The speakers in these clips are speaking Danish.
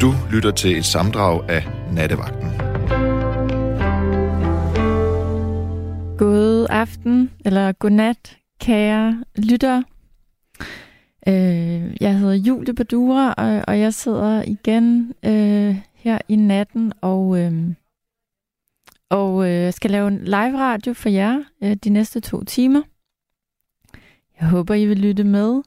Du lytter til et samdrag af Nattevagten. God aften, eller godnat, kære lyttere. Øh, jeg hedder Julie Badura, og, og jeg sidder igen øh, her i natten og, øh, og øh, skal lave en live radio for jer øh, de næste to timer. Jeg håber, I vil lytte med.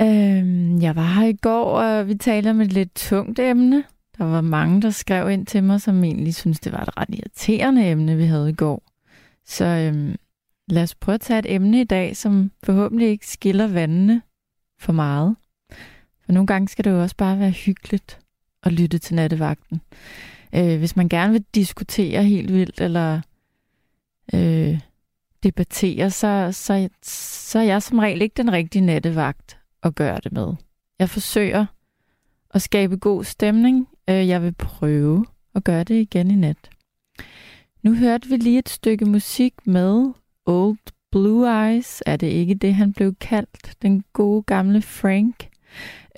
Øhm, jeg var her i går, og vi talte om et lidt tungt emne. Der var mange, der skrev ind til mig, som egentlig synes det var et ret irriterende emne, vi havde i går. Så øhm, lad os prøve at tage et emne i dag, som forhåbentlig ikke skiller vandene for meget. For nogle gange skal det jo også bare være hyggeligt at lytte til nattevagten. Øh, hvis man gerne vil diskutere helt vildt, eller øh, debattere, så, så, så er jeg som regel ikke den rigtige nattevagt at gøre det med. Jeg forsøger at skabe god stemning. Øh, jeg vil prøve at gøre det igen i nat. Nu hørte vi lige et stykke musik med Old Blue Eyes. Er det ikke det, han blev kaldt? Den gode gamle Frank.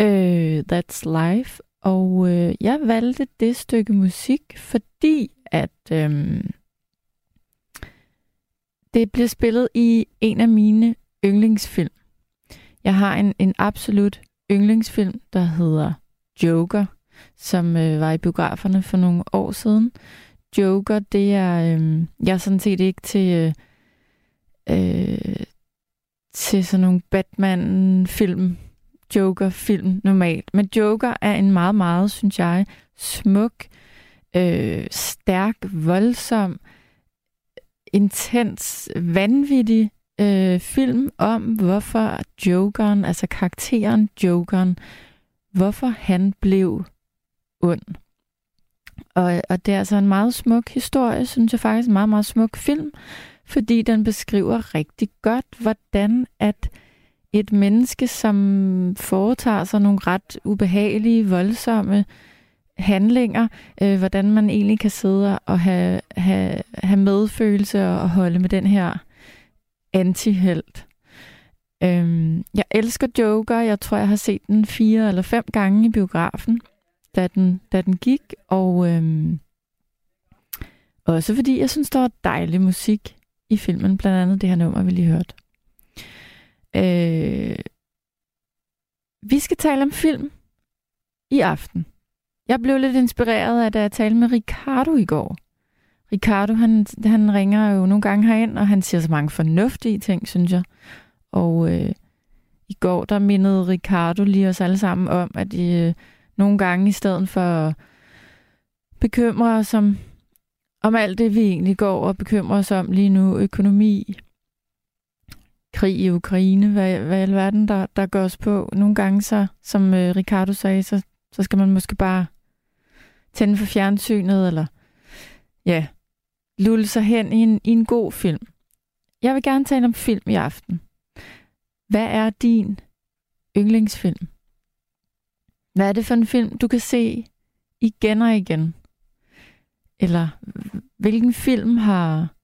Uh, That's Life. Og uh, jeg valgte det stykke musik, fordi at um, det bliver spillet i en af mine yndlingsfilm. Jeg har en, en absolut yndlingsfilm, der hedder Joker, som øh, var i biograferne for nogle år siden. Joker, det er... Øh, jeg er sådan set ikke til... Øh, øh, til sådan nogle Batman-film, Joker-film normalt. Men Joker er en meget, meget, synes jeg, smuk, øh, stærk, voldsom, intens, vanvittig øh, film om, hvorfor Jokeren, altså karakteren Jokeren, hvorfor han blev ond. Og, og det er altså en meget smuk historie, synes jeg faktisk, en meget, meget smuk film, fordi den beskriver rigtig godt, hvordan at et menneske, som foretager sig nogle ret ubehagelige, voldsomme handlinger, øh, hvordan man egentlig kan sidde og have, have, have medfølelse og holde med den her antihelt. Øhm, jeg elsker Joker. Jeg tror, jeg har set den fire eller fem gange i biografen da den, da den gik, og øhm, også fordi jeg synes, der var dejlig musik i filmen, blandt andet det her nummer, vi lige hørte. Øh, vi skal tale om film i aften. Jeg blev lidt inspireret af, da jeg talte med Ricardo i går. Ricardo, han, han ringer jo nogle gange herind, og han siger så mange fornuftige ting, synes jeg. Og øh, i går, der mindede Ricardo lige os alle sammen om, at øh, nogle gange i stedet for at bekymre os om, om alt det, vi egentlig går og bekymrer os om lige nu. Økonomi, krig i Ukraine, hvad, hvad i alverden, der, der går os på. Nogle gange, så, som øh, Ricardo sagde, så, så skal man måske bare tænde for fjernsynet, eller ja, lulle sig hen i en, i en god film. Jeg vil gerne tale om film i aften. Hvad er din yndlingsfilm? Hvad er det for en film, du kan se igen og igen? Eller hvilken film har...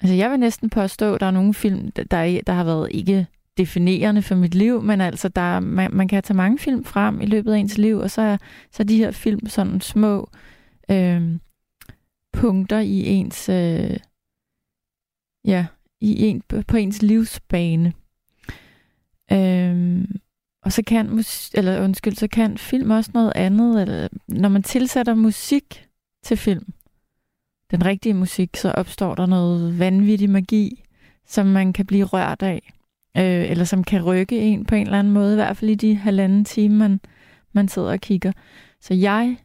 Altså, jeg vil næsten påstå, at der er nogle film, der, der har været ikke definerende for mit liv, men altså, der, man, man kan tage mange film frem i løbet af ens liv, og så er, så er de her film sådan små øh, punkter i ens... Øh, ja, i en, på ens livsbane. Øhm, og så kan, mus- eller undskyld, så kan film også noget andet. Eller, når man tilsætter musik til film, den rigtige musik, så opstår der noget vanvittig magi, som man kan blive rørt af. Øh, eller som kan rykke en på en eller anden måde, i hvert fald i de halvanden time, man, man sidder og kigger. Så jeg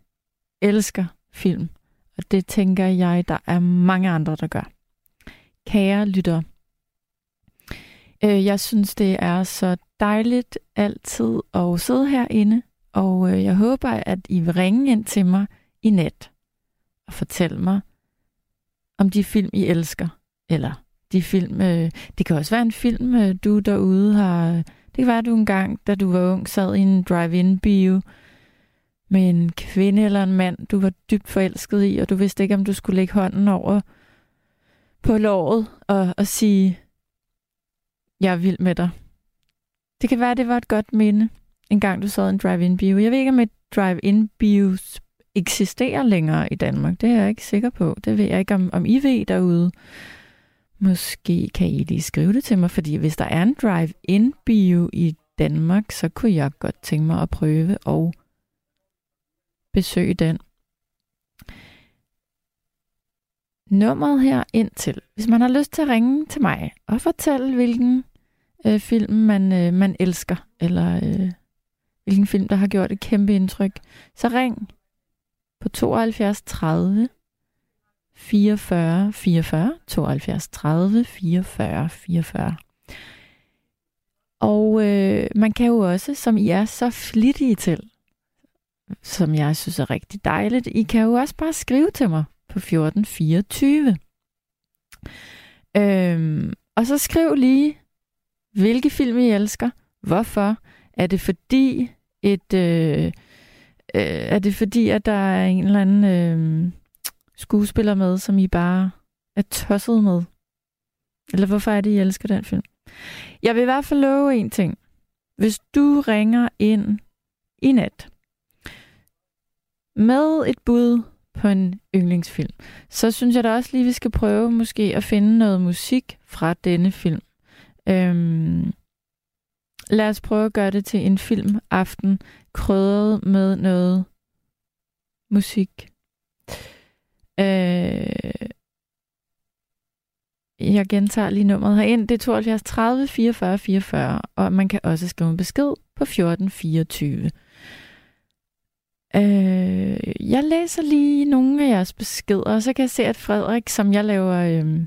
elsker film, og det tænker jeg, der er mange andre, der gør. Kære lytter, øh, jeg synes, det er så dejligt altid at sidde herinde, og øh, jeg håber, at I vil ringe ind til mig i nat og fortælle mig om de film, I elsker. Eller de film, øh, det kan også være en film, øh, du derude har... Øh, det kan være, at du engang, da du var ung, sad i en drive-in-bio med en kvinde eller en mand, du var dybt forelsket i, og du vidste ikke, om du skulle lægge hånden over på låret og, og sige, jeg er vild med dig. Det kan være, det var et godt minde. en gang du sad en drive-in bio. Jeg ved ikke, om et drive-in bio eksisterer længere i Danmark. Det er jeg ikke sikker på. Det ved jeg ikke, om, om I ved derude. Måske kan I lige skrive det til mig, fordi hvis der er en drive-in bio i Danmark, så kunne jeg godt tænke mig at prøve og besøge den. Nummeret her ind til, hvis man har lyst til at ringe til mig og fortælle, hvilken øh, film man, øh, man elsker, eller øh, hvilken film, der har gjort et kæmpe indtryk, så ring på 72 30 44 44, 72 30 44 44. Og øh, man kan jo også, som I er så flittige til, som jeg synes er rigtig dejligt, I kan jo også bare skrive til mig på 1424. Øhm, og så skriv lige, hvilke film I elsker, hvorfor, er det fordi et... Øh, Øh, er det fordi, at der er en eller anden øh, skuespiller med, som I bare er tosset med? Eller hvorfor er det, I elsker den film? Jeg vil i hvert fald love en ting. Hvis du ringer ind i nat med et bud på en yndlingsfilm, så synes jeg da også lige, vi skal prøve måske at finde noget musik fra denne film. Øhm, lad os prøve at gøre det til en filmaften, krydret med noget musik. Øh, jeg gentager lige nummeret herind. Det er 72 30 44 44, og man kan også skrive en besked på 14 24. Øh, jeg læser lige nogle af jeres beskeder, og så kan jeg se, at Frederik, som jeg laver, øh,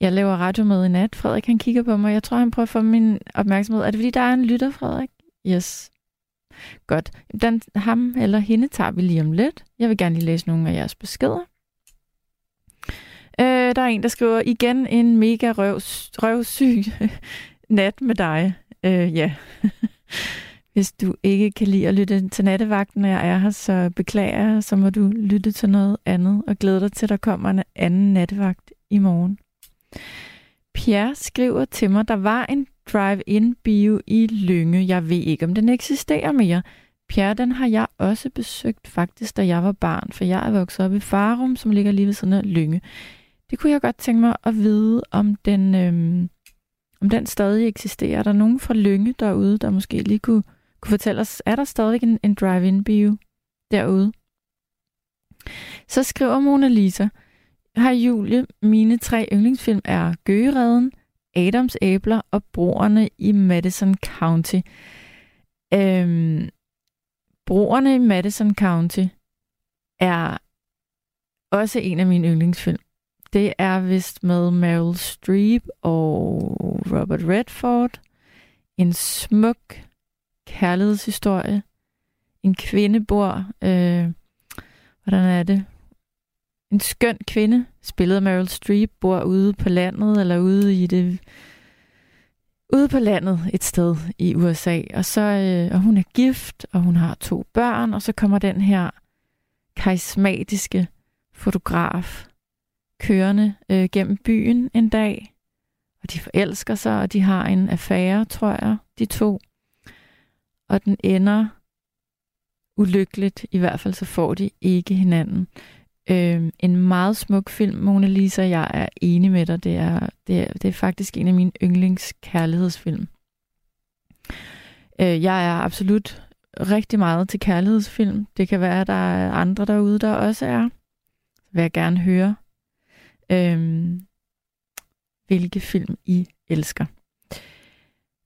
jeg laver radio med i nat, Frederik han kigger på mig. Jeg tror, han prøver at få min opmærksomhed. Er det fordi, der er en lytter, Frederik? Yes. Godt. Den, ham eller hende tager vi lige om lidt. Jeg vil gerne lige læse nogle af jeres beskeder. Øh, der er en, der skriver, igen en mega røv, røvsyg nat med dig. Øh, ja. Hvis du ikke kan lide at lytte til nattevagten, når jeg er her, så beklager jeg, så må du lytte til noget andet og glæde dig til, at der kommer en anden nattevagt i morgen. Pierre skriver til mig, der var en drive-in bio i Lynge. Jeg ved ikke, om den eksisterer mere. Pierre, den har jeg også besøgt faktisk, da jeg var barn, for jeg er vokset op i Farum, som ligger lige ved siden af Lynge. Det kunne jeg godt tænke mig at vide, om den, øhm, om den stadig eksisterer. Er der nogen fra Lynge derude, der måske lige kunne, kunne fortælle os, er der stadig en, en drive-in bio derude? Så skriver Mona Lisa, Hej Julie, mine tre yndlingsfilm er Gøgereden, Adams Æbler og Broerne i Madison County. Øhm, Broerne i Madison County er også en af mine yndlingsfilm. Det er vist med Meryl Streep og Robert Redford. En smuk kærlighedshistorie. En kvinde bor... Øh, hvordan er det? En skøn kvinde, spillet af Meryl Streep, bor ude på landet, eller ude i det ude på landet et sted i USA, og så øh, og hun er gift, og hun har to børn, og så kommer den her karismatiske fotograf kørende øh, gennem byen en dag, og de forelsker sig, og de har en affære, tror jeg, de to. Og den ender ulykkeligt, i hvert fald så får de ikke hinanden. Øh, en meget smuk film, Mona Lisa. Jeg er enig med dig. Det er, det er, det er faktisk en af mine yndlingskærlighedsfilm. Øh, jeg er absolut rigtig meget til kærlighedsfilm. Det kan være, at der er andre derude, der også er. Så vil jeg gerne høre, øh, hvilke film I elsker.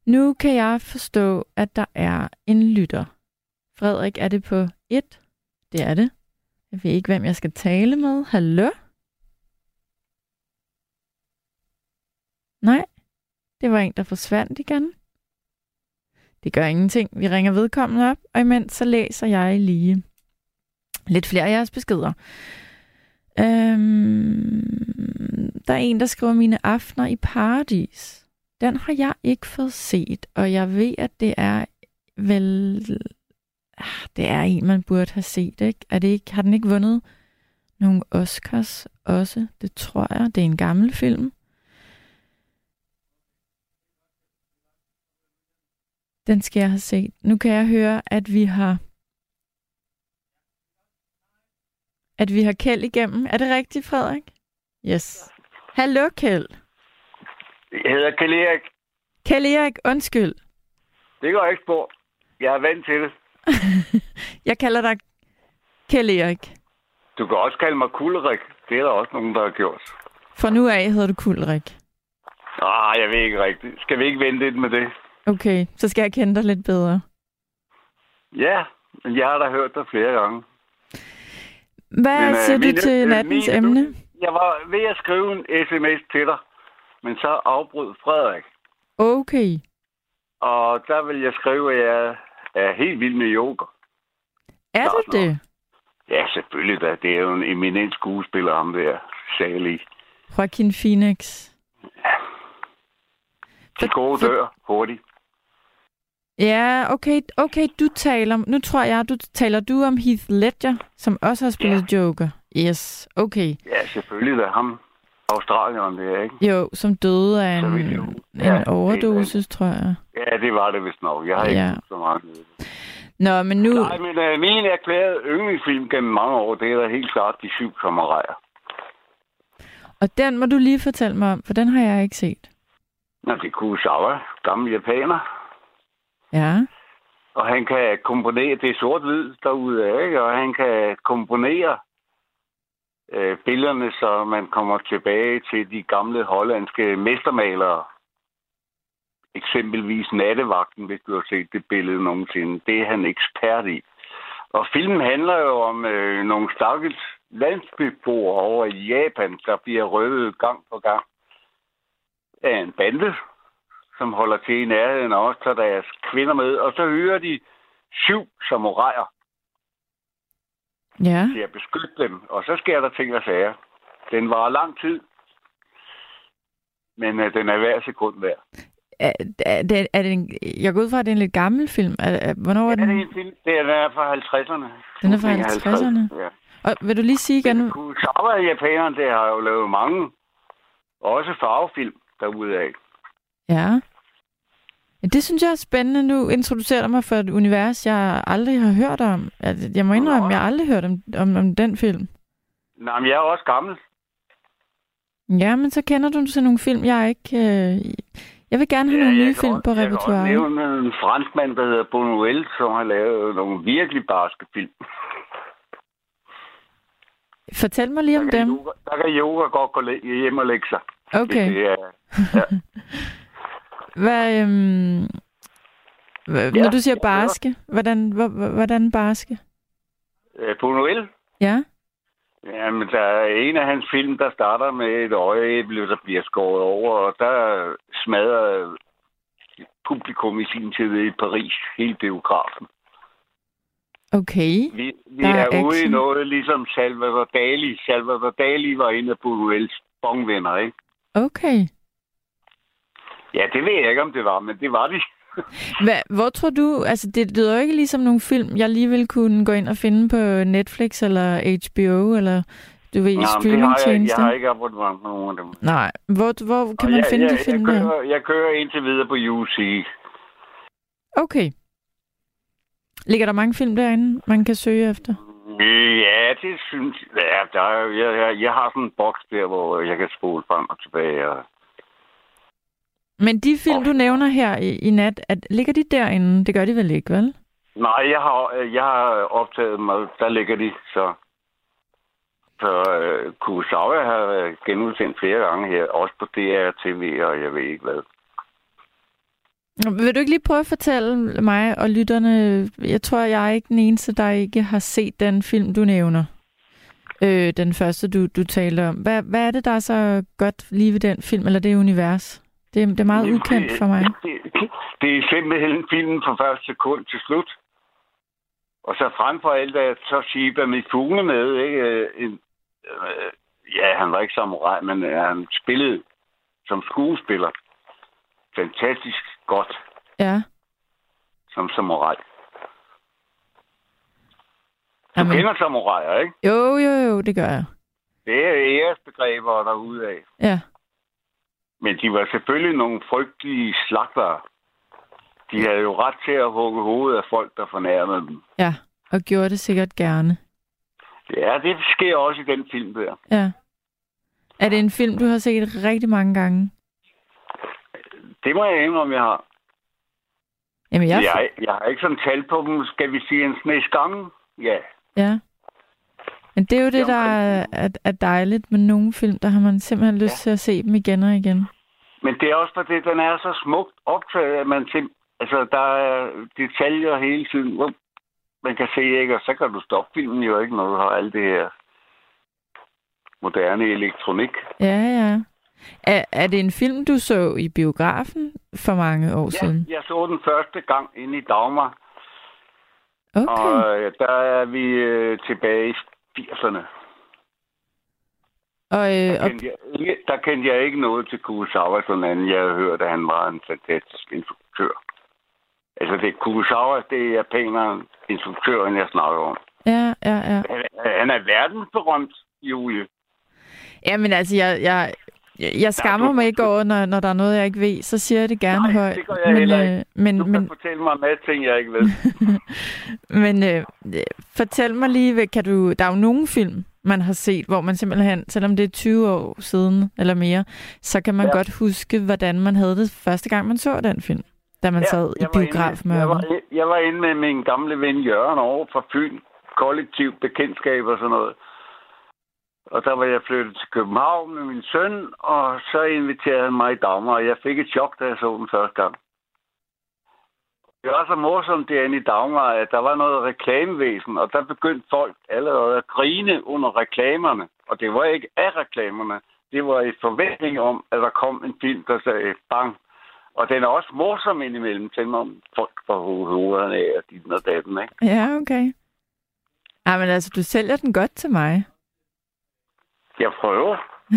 Nu kan jeg forstå, at der er en lytter. Frederik, er det på et? Det er det. Jeg ved ikke, hvem jeg skal tale med. Hallo? Nej, det var en, der forsvandt igen. Det gør ingenting. Vi ringer vedkommende op, og imens så læser jeg lige lidt flere af jeres beskeder. Øhm, der er en, der skriver mine aftener i paradis. Den har jeg ikke fået set, og jeg ved, at det er vel ah, det er en, man burde have set, ikke? Er det ikke har den ikke vundet nogle Oscars også? Det tror jeg. Det er en gammel film. Den skal jeg have set. Nu kan jeg høre, at vi har at vi har Kjeld igennem. Er det rigtigt, Frederik? Yes. Hallo, Kjeld. Jeg hedder Kjell Erik. Kjeld Erik, undskyld. Det går ikke på. Jeg er vant til det. jeg kalder dig Kjeld Erik. Du kan også kalde mig Kullerik. Det er der også nogen, der har gjort. Fra nu af hedder du Kulrik. Ah, jeg ved ikke rigtigt. Skal vi ikke vente lidt med det? Okay, så skal jeg kende dig lidt bedre. Ja, men jeg har da hørt dig flere gange. Hvad men, øh, siger du til nattens mine, emne? Jeg var ved at skrive en sms til dig, men så afbrød Frederik. Okay. Og der vil jeg skrive, at jeg er helt vild med yoga. Er du det? Ja, selvfølgelig da. Det er jo en eminent skuespiller, ham der, Sally. Joaquin Phoenix. Ja. De gode for, dør hurtigt. Ja, okay, okay, du taler, nu tror jeg, du taler du om Heath Ledger, som også har spillet ja. Joker. Yes, okay. Ja, selvfølgelig da ham. Australien, det er ikke? Jo, som døde af en, en ja, overdosis, tror jeg. Ja, det var det vist nok. Jeg har ja. ikke så meget Nå, men nu... Nej, men uh, min erklærede yndlingsfilm gennem mange år, det er da helt klart De Syv Kammerater. Og den må du lige fortælle mig om, for den har jeg ikke set. Nå, det er Kurosawa, gammel japaner. Ja. Og han kan komponere, det er sort-hvid derude, ikke? og han kan komponere øh, billederne, så man kommer tilbage til de gamle hollandske mestermalere. Eksempelvis nattevagten, hvis du har set det billede nogensinde. Det er han ekspert i. Og filmen handler jo om øh, nogle stakkels landsbyboer over i Japan, der bliver røvet gang på gang af en bande, som holder til i nærheden og også tager deres kvinder med. Og så hører de syv samuraier ja. til at beskytte dem. Og så sker der ting og sager. Den var lang tid, men uh, den er hver sekund værd. Er, er, det, er det en, jeg går ud fra, at det er en lidt gammel film. Er, er, hvornår er den? Det er, en film. det er fra 50'erne. Den er fra 50'erne? Ja. Og vil du lige sige igen? Kurosawa japanerne, det har jo lavet mange, også farvefilm derude af. Ja. Det synes jeg er spændende. Nu introducerer du mig for et univers, jeg aldrig har hørt om. Jeg må indrømme, at jeg aldrig har hørt om, om, om den film. Nej, men jeg er også gammel. Ja, men så kender du til nogle film, jeg ikke... Øh... Jeg vil gerne have ja, nogle nye film på repertoireet. Jeg kan nævne en franskmand, der hedder Bonuel, som har lavet nogle virkelig barske film. Fortæl mig lige om dem. Yoga, der kan yoga godt gå hjem og lægge sig. Okay. Det, det er, ja. Hvad, øhm, ja, når du siger barske, hvordan, hvordan barske? Øh, på Noel? Ja. Jamen, der er en af hans film, der starter med et øjeæble, der bliver skåret over, og der smadrer publikum i sin tid i Paris, hele biografen. Okay. Vi, vi er, er ude i noget ligesom Salvador Dali. Salvador Dali var en af Buñuels bongvenner, ikke? Okay. Ja, det ved jeg ikke, om det var, men det var de. Hvad, hvor tror du, altså det lyder jo ikke ligesom nogle film, jeg lige vil kunne gå ind og finde på Netflix eller HBO, eller du ved, Nej, streamingtjenester? Jeg, jeg har ikke abonnement på nogen af dem. Nej, hvor, hvor kan man jeg, finde jeg, de film jeg kører, jeg kører indtil videre på UC. Okay. Ligger der mange film derinde, man kan søge efter? Ja, det synes jeg. Ja, der er, jeg, jeg, jeg har sådan en boks der, hvor jeg kan spole frem og tilbage. Og men de film, du nævner her i, i nat, at, ligger de derinde? Det gør de vel ikke, vel? Nej, jeg har, jeg har optaget mig. Der ligger de, så... Så uh, Kurosawa har genudsendt flere gange her, også på DR TV, og jeg ved ikke hvad. Vil du ikke lige prøve at fortælle mig og lytterne, jeg tror, jeg er ikke den eneste, der ikke har set den film, du nævner. Øh, den første, du, du talte om. Hvad, hvad er det, der er så godt lige ved den film, eller det univers? Det, det er meget det, ukendt for mig. Det, det, det er simpelthen filmen fra første sekund til slut. Og så frem for alt er så Shiba med fugle med, ikke? En, øh, ja, han var ikke samurai, men øh, han spillede som skuespiller. Fantastisk godt. Ja. Som samurai. Du Amen. kender samuraier, ikke? Jo, jo, jo, det gør jeg. Det er æresbegreber derude af. Ja. Men de var selvfølgelig nogle frygtelige slagtere. De havde jo ret til at hugge hovedet af folk, der fornærmede dem. Ja, og gjorde det sikkert gerne. Ja, det sker også i den film der. Ja. Er det en film, du har set rigtig mange gange? Det må jeg indrømme, jeg har. Jamen, jeg... Jeg, jeg har ikke sådan tal på dem. Skal vi sige en snes gange? Ja. Ja. Men det er jo det, der er, er, er dejligt med nogle film. Der har man simpelthen lyst Ja. til at se dem igen og igen. Men det er også fordi, den er så smukt optaget, at man sim- altså, der er detaljer hele tiden. Hvor man kan se, ikke? Og så kan du stoppe filmen jo ikke, når du har alt det her moderne elektronik. Ja, ja. Er, er det en film, du så i biografen for mange år Ja, siden? jeg så den første gang inde i Dagmar, Okay. og øh, der er vi øh, tilbage i 80'erne. Og, øh, Der og, kendte, jeg ikke, der kendte jeg ikke noget til Kurosawa, sådan anden. Jeg havde hørt, at han var en fantastisk instruktør. Altså, det Kurosawa, det er japaneren instruktøren, jeg snakker om. ja, ja, ja. Han, han er verdensberømt, Julie. Jamen altså, jeg, jeg, jeg skammer du- mig ikke over, når, når der er noget, jeg ikke ved. Så siger jeg det gerne Nej, højt. det gør jeg heller ikke. øh, men, Du men, kan fortælle mig en masse ting, jeg ikke ved. Men øh, fortæl mig lige, kan du... Der er jo nogle film, man har set, hvor man simpelthen, selvom det er 20 år siden eller mere, så kan man Ja. godt huske, hvordan man havde det første gang, man så den film, da man sad i var inde- jeg, var, jeg var inde med min gamle ven Jørgen over fra Fyn. Kollektiv bekendtskab og sådan noget. Og der var jeg flyttet til København med min søn, og så inviterede han mig i Dagmar, og jeg fik et chok, da jeg så den første gang. Det var så morsomt derinde i Dagmar, at der var noget reklamevæsen, og der begyndte folk allerede at grine under reklamerne. Og det var ikke af reklamerne. Det var i forventning om, at der kom en film, der sagde bang. Og den er også morsom indimellem, selvom folk får hovederne af og dit og datten, ikke? Ja, okay. Ej, men altså, du sælger den godt til mig. Jeg prøver.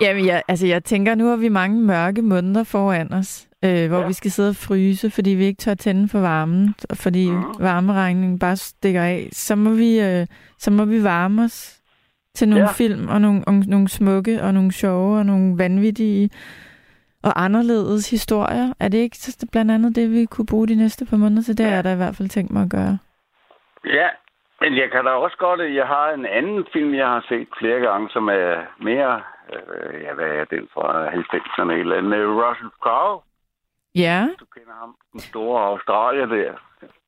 Jamen, jeg, altså, jeg tænker, nu har vi mange mørke måneder foran os, øh, hvor Ja. vi skal sidde og fryse, fordi vi ikke tør tænde for varmen, fordi Mhm. varmeregningen bare stikker af. Så må vi, øh, så må vi varme os til nogle Ja. film, og nogle, og nogle smukke, og nogle sjove, og nogle vanvittige, og anderledes historier. Er det ikke så blandt andet det, vi kunne bruge de næste par måneder til? Det Ja. er der i hvert fald tænkt mig at gøre. Ja, men jeg kan da også godt... Jeg har en anden film, jeg har set flere gange, som er mere... Øh, ja, hvad er den fra 90'erne? Et eller andet. Med Russell Crowe. Ja, Du kender ham. Den store Australier der.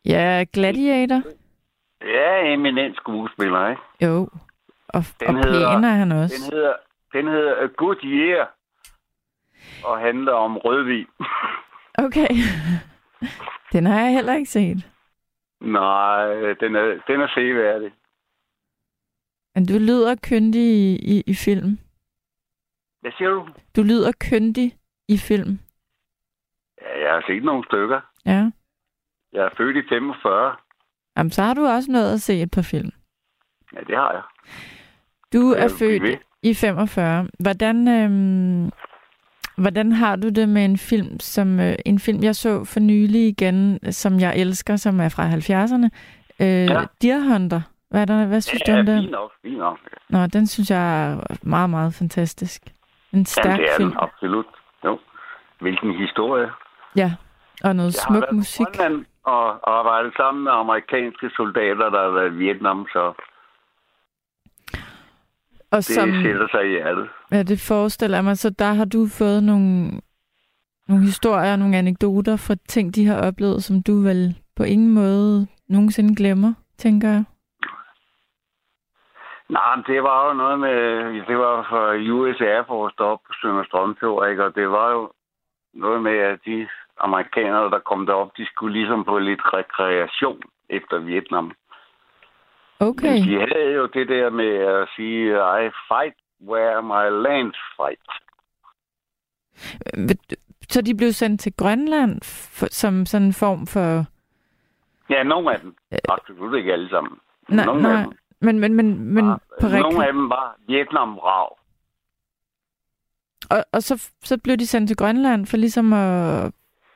ja, Gladiator. Ja, eminent skuespiller, ikke? Jo, og, Den og hedder- pæn er han også. Den hedder, den hedder A Good Year. Og handler om rødvin. Okay. Den har jeg heller ikke set. Nej, den er, den er seværdig. Men du lyder kyndig i, i, i film. Hvad siger du? Du lyder kyndig i film. Ja, jeg har set nogle stykker. Ja. Jeg er født i 45. Jamen, så har du også nået at se et par film. Ja, det har jeg. Du Jeg er ved. født i 45. Hvordan, øhm, hvordan har du det med en film, som øh, en film, jeg så for nylig igen, som jeg elsker, som er fra 70'erne? Øh, Ja. Deer Hunter. Hvad, er der, hvad synes du ja, om den? fint nok, fint nok. Nå, den synes jeg er meget, meget fantastisk. En Ja, stærk det er film. den, absolut. Jo. Hvilken historie. Ja, og noget Jeg har smuk været musik. på Grønland og arbejdet sammen med amerikanske soldater, der har været i Vietnam, så Og det som, sætter sig i hjertet. ja, det forestiller jeg mig, så der har du fået nogle, nogle historier, nogle anekdoter fra ting, de har oplevet, som du vel på ingen måde nogensinde glemmer, tænker jeg. Nej, men det var jo noget med, det var fra US Air Force deroppe på Sønder Strømfjord, ikke? og det var jo noget med, at de amerikanere, der kom derop, de skulle ligesom på lidt rekreation efter Vietnam. Okay, Men de havde jo det der med at sige, I fight where my land fight. så de blev sendt til Grønland for, som sådan en form for... Ja, nogle af dem. Absolut ikke alle sammen. Nej, nogle nej, af dem. men, men, men, men var, på nogle rekre... af dem var Vietnam-rav. Og, og så, så blev de sendt til Grønland for ligesom at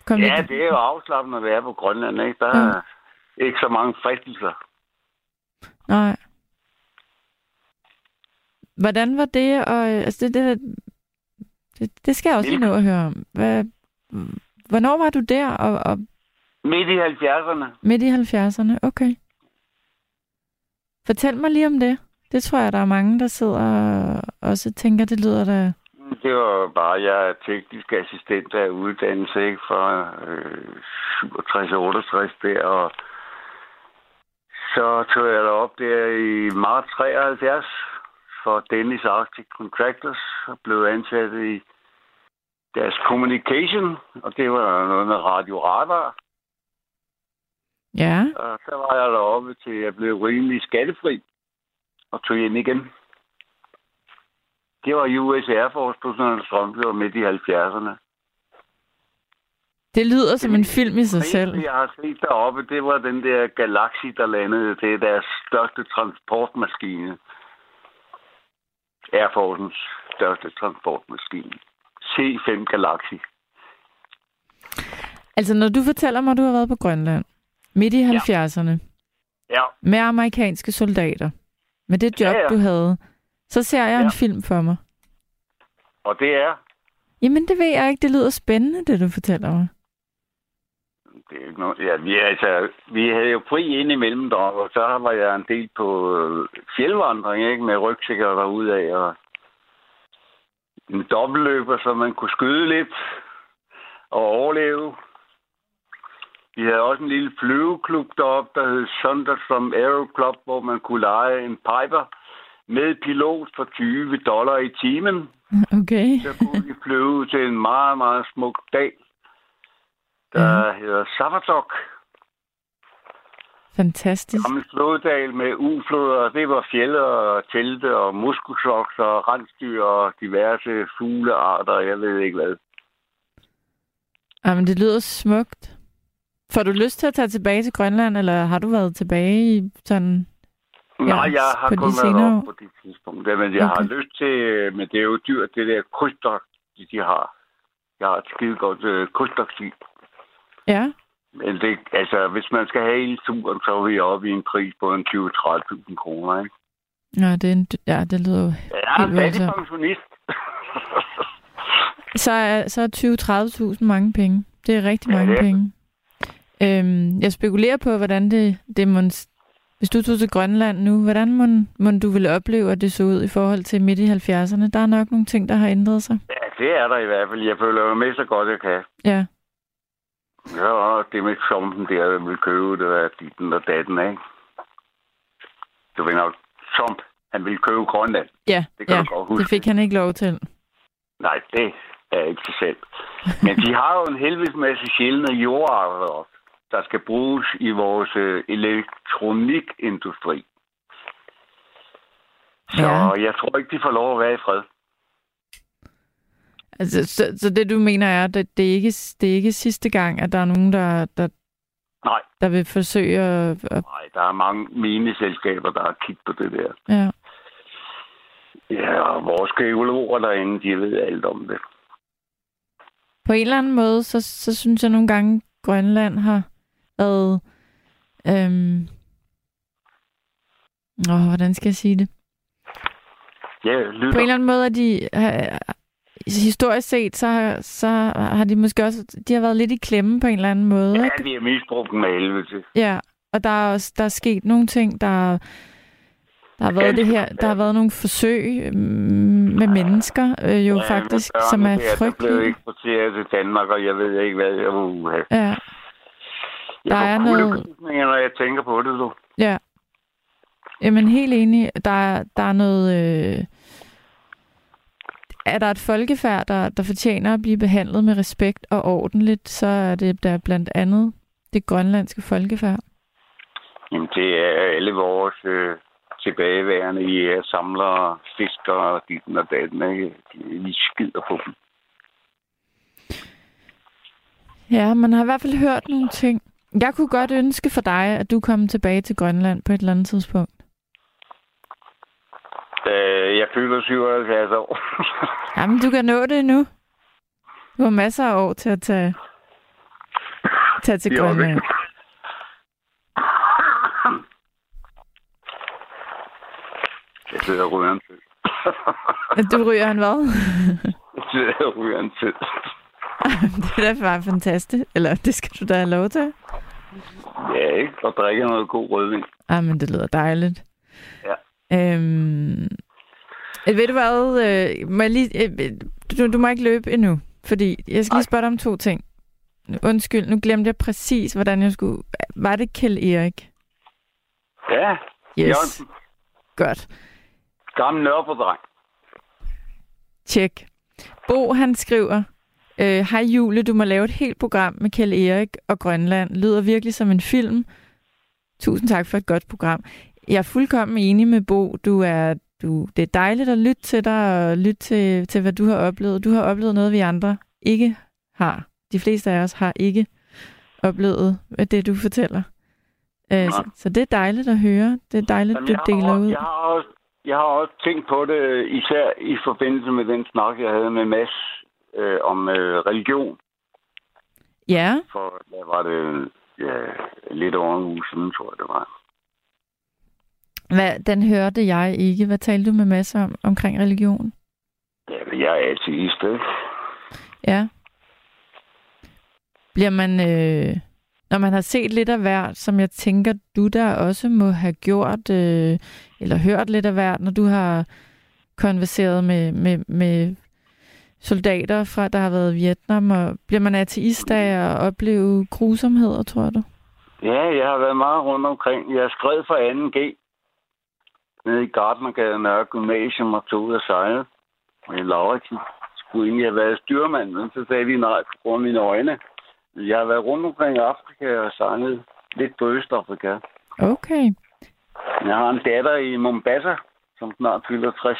komme Ja, lidt... det er jo afslappende at være på Grønland, ikke? Der er ikke så mange fristelser. Nej. Hvordan var det? Og, altså det, det, det, det skal jeg også lige nå at høre om. Hvad, hvornår var du der? Og, og Midt i 70'erne. midt i 70'erne? Okay. Fortæl mig lige om det. Det tror jeg, der er mange, der sidder og også tænker, det lyder da... Det var bare, jeg er teknisk assistent af uddannelse, ikke? Fra øh, 67-68 der, og så tog jeg op der i marts 73 for Dennis Arctic Contractors og blev ansat i deres communication, og det var noget med radio radar. Ja, Og så var jeg deroppe til jeg blev rimelig skattefri og tog ind igen. Det var US Air Force på sådan en strøm, det var midt i 70'erne. Det lyder som en film i sig Det selv. jeg har set deroppe, det var den der Galaxy, der landede. Det er deres største transportmaskine. Air Force's største transportmaskine. C5 Galaxy. Altså, når du fortæller mig, at du har været på Grønland midt i 70'erne Ja, med amerikanske soldater, med det job, Ja, ja. du havde, så ser jeg en Ja. film for mig. og det er... Jamen, det ved jeg ikke. Det lyder spændende, det du fortæller mig. Det er ikke noget, ja, vi, altså, vi havde jo fri ind imellem deroppe, og så var jeg en del på øh, fjeldvandring, ikke? Med rygsækker derudad, og en dobbeltløber, så man kunne skyde lidt og overleve. Vi havde også en lille flyveklub deroppe, der hed Sunderstrom Aero Club, hvor man kunne lege en piper med pilot for 20 dollar i timen. Okay. Så kunne vi flyve til en meget, meget smuk dal, der mm. hedder Savatok. Fantastisk. Gammel floddal med ufloder. Det var fjelle og telte og muskelsoks og rensdyr og diverse fuglearter. Jeg ved ikke hvad. Jamen, det lyder smukt. Får du lyst til at tage tilbage til Grønland, eller har du været tilbage i sådan... Ja, Nej, jeg har kun været senere op på det tidspunkt. Ja, Men jeg Okay. har lyst til, men det er jo dyrt, det der krydstogt, de, de har. Jeg har et skide godt øh, krydstogtskib. Ja, Men det, altså, hvis man skal have hele turen, så er vi oppe i en pris på en 20-30.000 kroner, ikke? ja det, er en, ja, det lyder jo... Ja, er Helt fattig voldsomt. pensionist. Så er, så er 20-30.000 mange penge. Det er rigtig Ja, mange er det. penge. Øhm, jeg spekulerer på, hvordan det, det må, hvis du tog til Grønland nu, hvordan må, må du ville opleve, at det så ud i forhold til midt i 70'erne? Der er nok nogle ting, der har ændret sig. ja, det er der i hvert fald. Jeg føler jo med så godt, jeg kan. Ja, Ja, det med Trumpen der, der vil købe det, der ditten og datten, ikke? Du ved nok, Trump, han vil købe Grønland. ja, Det kan ja. godt huske. det fik han ikke lov til. Nej, det er ikke sig selv. Men de har jo en helvedes masse sjældne jordarter der skal bruges i vores øh, elektronikindustri. Så Ja. jeg tror ikke, de får lov at være i fred. Altså, så, så det du mener er, at det, det, er ikke, det er ikke sidste gang, at der er nogen, der, der, Nej, der vil forsøge at... at nej, der er mange mineselskaber, der har kigget på det der. ja. Ja, og vores geologer derinde, de ved alt om det. På en eller anden måde, så, så synes jeg nogle gange, Grønland har været... Øhm, åh, hvordan skal jeg sige det? Ja, På en lytter. eller anden måde, at de... har- historisk set, så, har- så har de måske også... De har været lidt i klemme på en eller anden måde, Ja, ikke? de er misbrugt med helvede til. Ja, og der er også der er sket nogle ting, der der har været det her, der har været nogle forsøg øhm, med mennesker, øh, jo Ja, faktisk, børnene som er der, Der blev frygtelige. eksporteret til Danmark, og jeg ved ikke, hvad jeg uh, Ja, Jeg Der er noget- når jeg tænker på det, du. ja. Jamen helt enig, der er, der er noget... Øh, er der et folkefærd, der, der fortjener at blive behandlet med respekt og ordentligt, så er det der blandt andet det grønlandske folkefærd. Jamen, det er alle vores øh, tilbageværende i samlere, fiskere, ditten og datten? Vi skider på dem. Ja, man har i hvert fald hørt nogle ting. Jeg kunne godt ønske for dig, at du kom tilbage til Grønland på et eller andet tidspunkt. Øh, jeg fylder 77 år. Jamen, du kan nå det endnu. Du har masser af år til at tage, tage til er Grønland. Jeg sidder og ryger en tid. Du ryger en hvad? Jeg sidder og ryger en tid. det er da bare fantastisk. Eller det skal du da have lov til. Ja, ikke? Og drikke noget god rødvin. Ah, men det lyder dejligt. Ja. Øhm, øh, ved du hvad? Øh, må jeg lige, øh, du, du må ikke løbe endnu, fordi jeg skal lige spørge dig om to ting. Undskyld, nu glemte jeg præcis, hvordan jeg skulle... Var det Kjell Erik? Ja, Yes, Jørgensen. godt. Gammel Nørrebro-dreng. Tjek. Bo, han skriver, øh, Hej Julie, du må lave et helt program med Kjell Erik og Grønland. Lyder virkelig som en film. Tusind tak for et godt program. Jeg er fuldkommen enig med Bo. Du er, du, det er dejligt at lytte til dig og lytte til, til, hvad du har oplevet. Du har oplevet noget, vi andre ikke har. De fleste af os har ikke oplevet det, du fortæller. Øh, så, så det er dejligt at høre. Det er dejligt, Jamen, du deler også- ud. jeg, har også, jeg har også tænkt på det, især i forbindelse med den snak, jeg havde med Mads øh, om øh, religion. Ja, For hvad var det? Ja, lidt over en uge siden, tror jeg, det var. Hvad, den hørte jeg ikke. Hvad talte du med Mads om omkring religion? Ja, jeg er ateist, ikke? Ja. Bliver man, øh, når man har set lidt af hvert, som jeg tænker, du der også må have gjort, øh, eller hørt lidt af hvert, når du har konverseret med, med, med soldater fra, der har været i Vietnam, og bliver man ateist af at opleve grusomheder, tror du? Ja, jeg har været meget rundt omkring. Jeg skrev for 2G nede i Gardnergade Nørre Gymnasium og tog ud og sejlede. Og i Lauritsen skulle egentlig have været styrmand, men så sagde de nej på grund af mine øjne. Jeg har været rundt omkring i Afrika og sejlet lidt på Østafrika. Okay, Jeg har en datter i Mombasa, som snart fylder 60.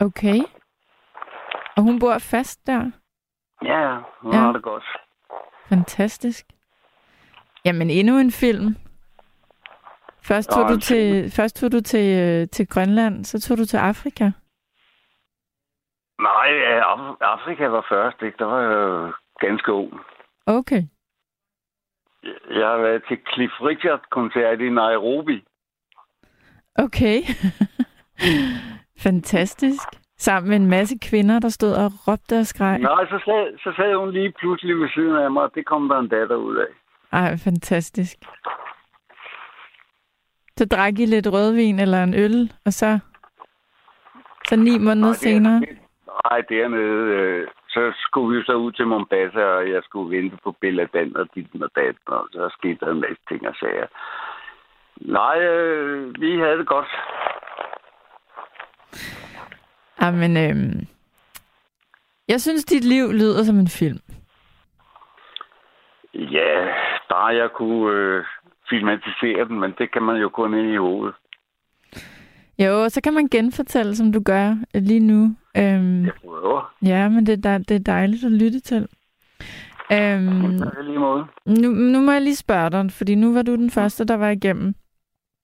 okay. Og hun bor fast der? Ja, hun ja. har det godt. Fantastisk. Jamen, endnu en film. Først tog, du til, først tog du til, øh, til Grønland, så tog du til Afrika. Nej, Af- Afrika var først, ikke? Der var jeg ganske ung. Okay. Jeg har været til Cliff Richard-koncert i Nairobi. Okay. Fantastisk. Sammen med en masse kvinder, der stod og råbte og skreg. Nej, så sad, så sad hun lige pludselig ved siden af mig, og det kom der en datter ud af. Ej, fantastisk. Så drak I lidt rødvin eller en øl, og så, så ni måneder Nej, senere. det- Nej, dernede, øh, så skulle vi så ud til Mombasa, og jeg skulle vente på Belladan og dit og dat, og så skete der en masse ting og sager. Nej, øh, vi havde det godt. Jamen, øhm, jeg synes, dit liv lyder som en film. Ja, bare jeg kunne øh, filmatisere den, men det kan man jo kun ind i hovedet. Jo, så kan man genfortælle, som du gør øh, lige nu. Øhm, Jeg prøver. ja, men det, er det er dejligt at lytte til. Øhm. Lige måde. nu, nu må jeg lige spørge dig, fordi nu var du den første, der var igennem.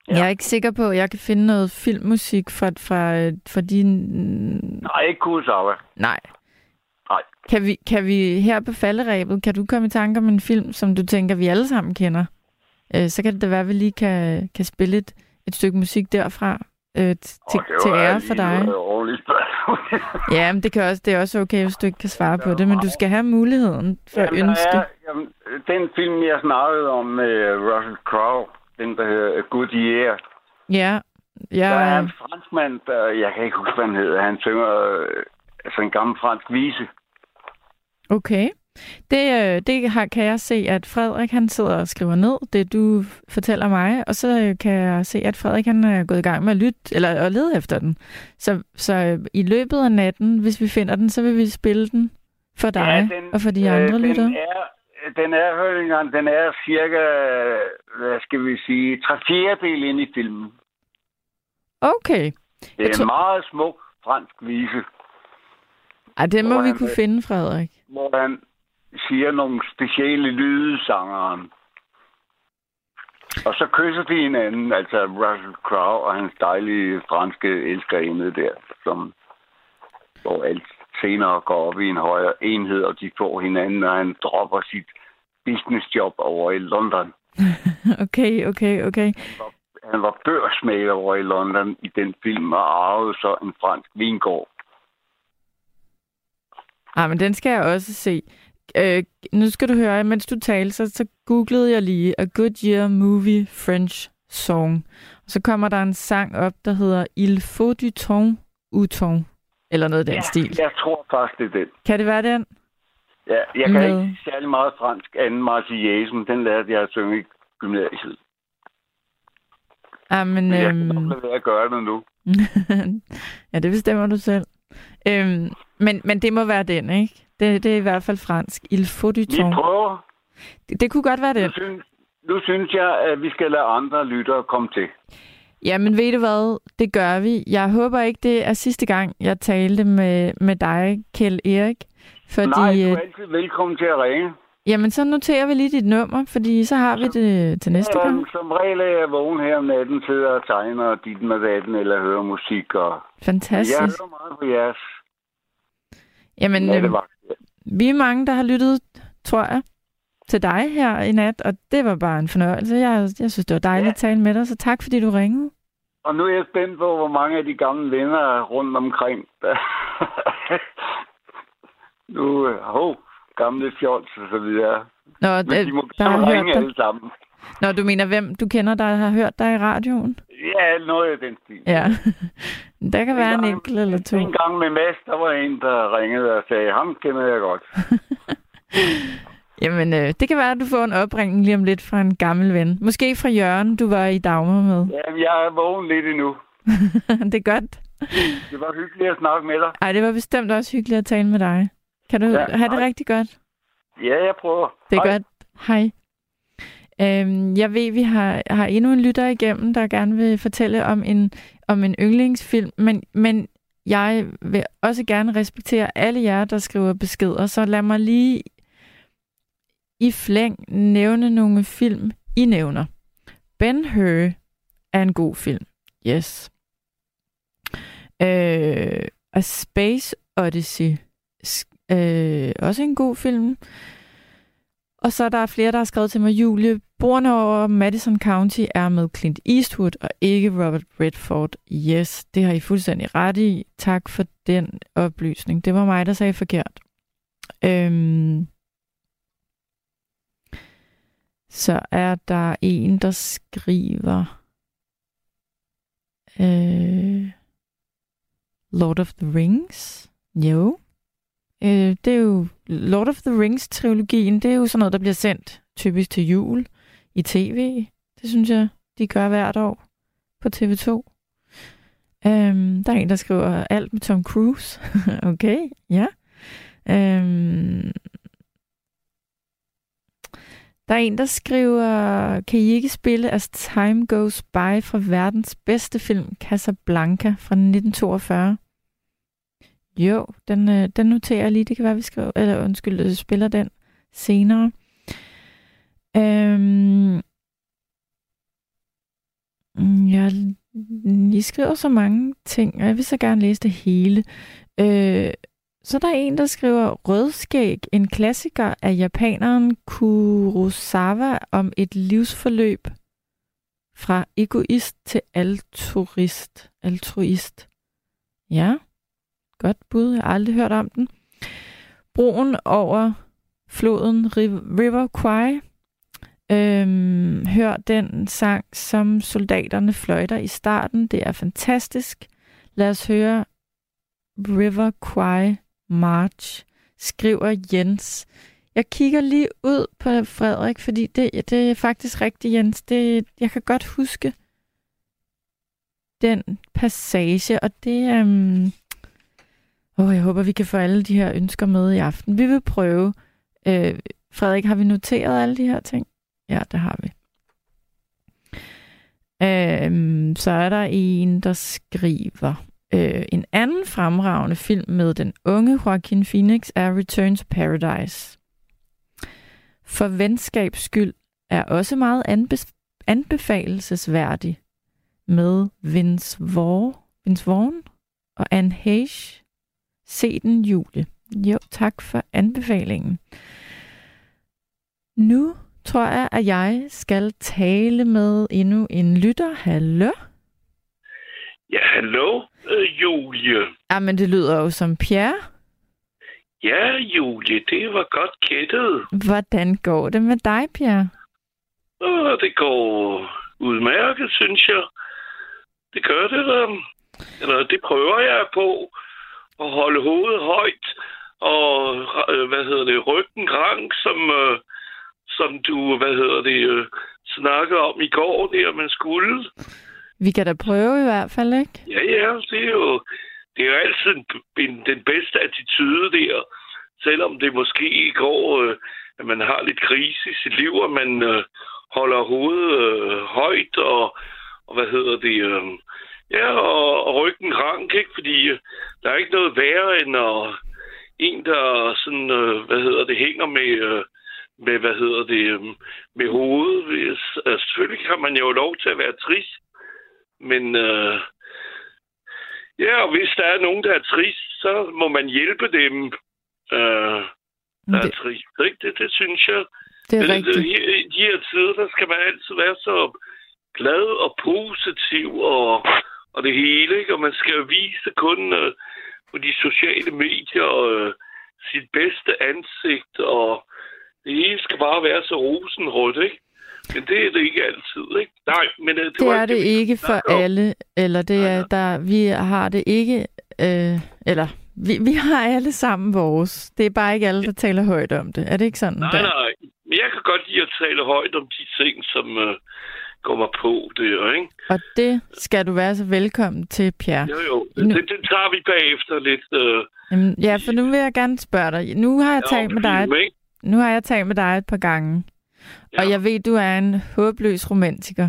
Ja. Ja. Jeg er ikke sikker på, at jeg kan finde noget filmmusik fra, fra, øh, fra din... Nej, ikke Kurosawa. Nej. Nej. Kan vi, kan vi her på falderæbet, kan du komme i tanke om en film, som du tænker, vi alle sammen kender? Øh, så kan det da være, at vi lige kan, kan spille et, et stykke musik derfra øh, til, til ære for dig. Ja, men det, kan også, det er også okay, hvis du ikke kan svare på det, men du skal have muligheden for at Jamen, der ønske. er, jamen, den film, jeg snakkede om med Russell Crowe, den der hedder Good Year, Ja, der er ja, en franskmand, der, jeg kan ikke huske, hvad han hedder, han synger øh, altså en gammel fransk vise. okay. Det, øh, det har, kan jeg se, at Frederik han sidder og skriver ned, det du fortæller mig, og så øh, kan jeg se, at Frederik han er gået i gang med at lytte, eller at lede efter den. Så, så øh, i løbet af natten, hvis vi finder den, så vil vi spille den for dig ja, den, og for de andre øh, lyttere. Den er, den er, engang, den er cirka, hvad skal vi sige, tre fjerdedel ind i filmen. Okay. Det Jeg er tror- en meget smuk fransk vise, Ej, det må vi han kunne finde, Frederik. hvor han siger nogle specielle lyde, sangeren. Og så kysser de hinanden, altså Russell Crowe og hans dejlige franske elskerinde der, som hvor alt senere går op i en højere enhed, og de får hinanden, og han dropper sit businessjob over i London. Okay, okay, okay. Han var børsmaler over i London i den film, og arvede så en fransk vingård. Ah, men den skal jeg også se. Øh, nu skal du høre, mens du talte, så, så googlede jeg lige A Good Year Movie French Song. Og så kommer der en sang op, der hedder Il faut du ton ou ton. Eller noget af den Ja, stil. jeg tror faktisk, det er den. Kan det være den? Ja, jeg kan Med- ikke særlig meget fransk anden Marseillesen. Den lærte jeg at synge i gymnasiet. Ah, men, Men jeg kan øhm, være at gøre det nu. ja, det bestemmer du selv. Øhm, men, men det må være den, ikke? Det, det er i hvert fald fransk. Il faut du Vi ton. prøver. Det, det kunne godt være Nu den. synes, nu synes jeg, at vi skal lade andre lyttere komme til. Jamen ved du hvad, det gør vi. Jeg håber ikke, det er sidste gang, jeg talte med, med dig, Kjell Erik. Fordi, Nej, du øh, er altid velkommen til at ringe. jamen så noterer vi lige dit nummer, fordi så har vi det til næste gang. Øhm, Som regel er jeg vågen her om natten, sidder og tegner og dit med datten, eller hører musik. Og... Jeg Fantastisk. hører meget på jeres Jamen, øh, nattevagt. Vi er mange, der har lyttet, tror jeg, til dig her i nat, og det var bare en fornøjelse. Jeg, jeg synes, det var dejligt Ja. at tale med dig, så tak fordi du ringede. Og nu er jeg spændt på, hvor mange af de gamle venner er rundt omkring. nu, øh, hov, gamle fjols og så videre. Nå, Men de må der har ringe alle sammen. Nå, du mener, hvem du kender, der har hørt dig i radioen? Ja, noget af den stil. Ja. Der kan være en gang- enkelt eller to. En gang med Mads, der var en, der ringede og sagde, ham kender jeg godt. Jamen, øh, det kan være, at du får en opringning lige om lidt fra en gammel ven. Måske fra Jørgen, du var i Dagmar med. Jamen, jeg er vågen lidt endnu. det er godt. Det var hyggeligt at snakke med dig. Ej, det var bestemt også hyggeligt at tale med dig. Kan du Ja, have det hej. rigtig godt? Ja, jeg prøver. Det er Hej. godt. Hej. Øhm, jeg ved, vi har, har endnu en lytter igennem, der gerne vil fortælle om en, om en yndlingsfilm, men, men jeg vil også gerne respektere alle jer, der skriver beskeder, så lad mig lige i flæng nævne nogle film, I nævner. Ben Hur er en god film. Yes. Øh, A Space Odyssey. Øh, også en god film. Og så er der flere, der har skrevet til mig, Julie, Borne over Madison County er med Clint Eastwood og ikke Robert Redford. Yes, det har I fuldstændig ret i. Tak for den oplysning. Det var mig, der sagde forkert. Øhm, så er der en, der skriver... Øh, Lord of the Rings? Jo. Øh, det er jo Lord of the Rings-trilogien, det er jo sådan noget, der bliver sendt typisk til jul i tv. Det synes jeg, de gør hvert år på TV2. Øhm, der er en, der skriver alt med Tom Cruise. okay, ja. Øhm, der er en, der skriver, kan I ikke spille As Time Goes By fra verdens bedste film, Casablanca fra 1942? Jo, den, øh, den noterer jeg lige. Det kan være, vi skriver, eller undskyld, øh, spiller den senere. Øhm, mm, jeg, I skriver så mange ting, og jeg vil så gerne læse det hele. Øh, så der er en, der skriver Rødskæg, en klassiker af japaneren Kurosawa om et livsforløb fra egoist til altruist. altruist. Ja, godt bud. Jeg har aldrig hørt om den. Broen over floden River Kwai. Øhm, hør den sang, som soldaterne fløjter i starten. Det er fantastisk. Lad os høre River Kwai March, skriver Jens. Jeg kigger lige ud på Frederik, fordi det, det er faktisk rigtigt, Jens. Det, jeg kan godt huske den passage, og det øhm, er... Um, oh, jeg håber, vi kan få alle de her ønsker med i aften. Vi vil prøve. Øh, Frederik, har vi noteret alle de her ting? Ja, det har vi. Øhm, så er der en, der skriver, øh, en anden fremragende film med den unge Joaquin Phoenix er Return to Paradise. For venskabs skyld er også meget anbe- anbefalesværdig med Vince Vaughn, Vince Vaughn og Anne Hage. Se den, Julie. Jo, tak for anbefalingen. Nu tror jeg, at jeg skal tale med endnu en lytter. Hallo? Ja, hallo, øh, Julie. Ja, men det lyder jo som Pierre. Ja, Julie, det var godt gættet. Hvordan går det med dig, Pierre? Åh, det går udmærket, synes jeg. Det gør det da. Eller det prøver jeg på. At holde hovedet højt. Og øh, hvad hedder det, ryggen rank, som, øh, som du, hvad hedder det, øh, snakkede om i går, der man skulle. Vi kan da prøve i hvert fald, ikke? Ja, ja, det er jo, det er jo altid en, en, den bedste attitude der. Selvom det måske i går, øh, at man har lidt krise i sit liv, og man øh, holder hovedet øh, højt, og, og hvad hedder det, øh, ja, og, og ryggen rank, ikke? Fordi øh, der er ikke noget værre end at, en, der sådan, øh, hvad hedder det, hænger med, øh, med, hvad hedder det, øh, med hovedet. Altså, selvfølgelig kan man jo lov til at være trist, men øh, ja, og hvis der er nogen, der er trist, så må man hjælpe dem, øh, der er Det, trist. Ikke? Det, det synes jeg. det er Øh, rigtigt. I, I de her tider, der skal man altid være så glad og positiv og, og det hele, ikke? Og man skal jo vise kun øh, på de sociale medier øh, sit bedste ansigt, og det hele skal bare være så rosenrødt, ikke? Men det er det ikke altid, ikke? Nej, men øh, det, Det er det ikke for om. alle, eller det er der, vi har det ikke, øh, eller vi, vi har alle sammen vores. Det er bare ikke alle, der taler højt om det. Er det ikke sådan? Nej, der? nej. Men jeg kan godt lide at tale højt om de ting, som øh, går mig på der, ikke? Og det skal du være så velkommen til, Pierre. Jo, jo. Nu- Det, det tager vi bagefter lidt. Øh, Jamen, ja, for nu vil jeg gerne spørge dig. Nu har jeg talt med dig, film, ikke? Nu har jeg talt med dig et par gange. Ja. Og jeg ved, du er en håbløs romantiker.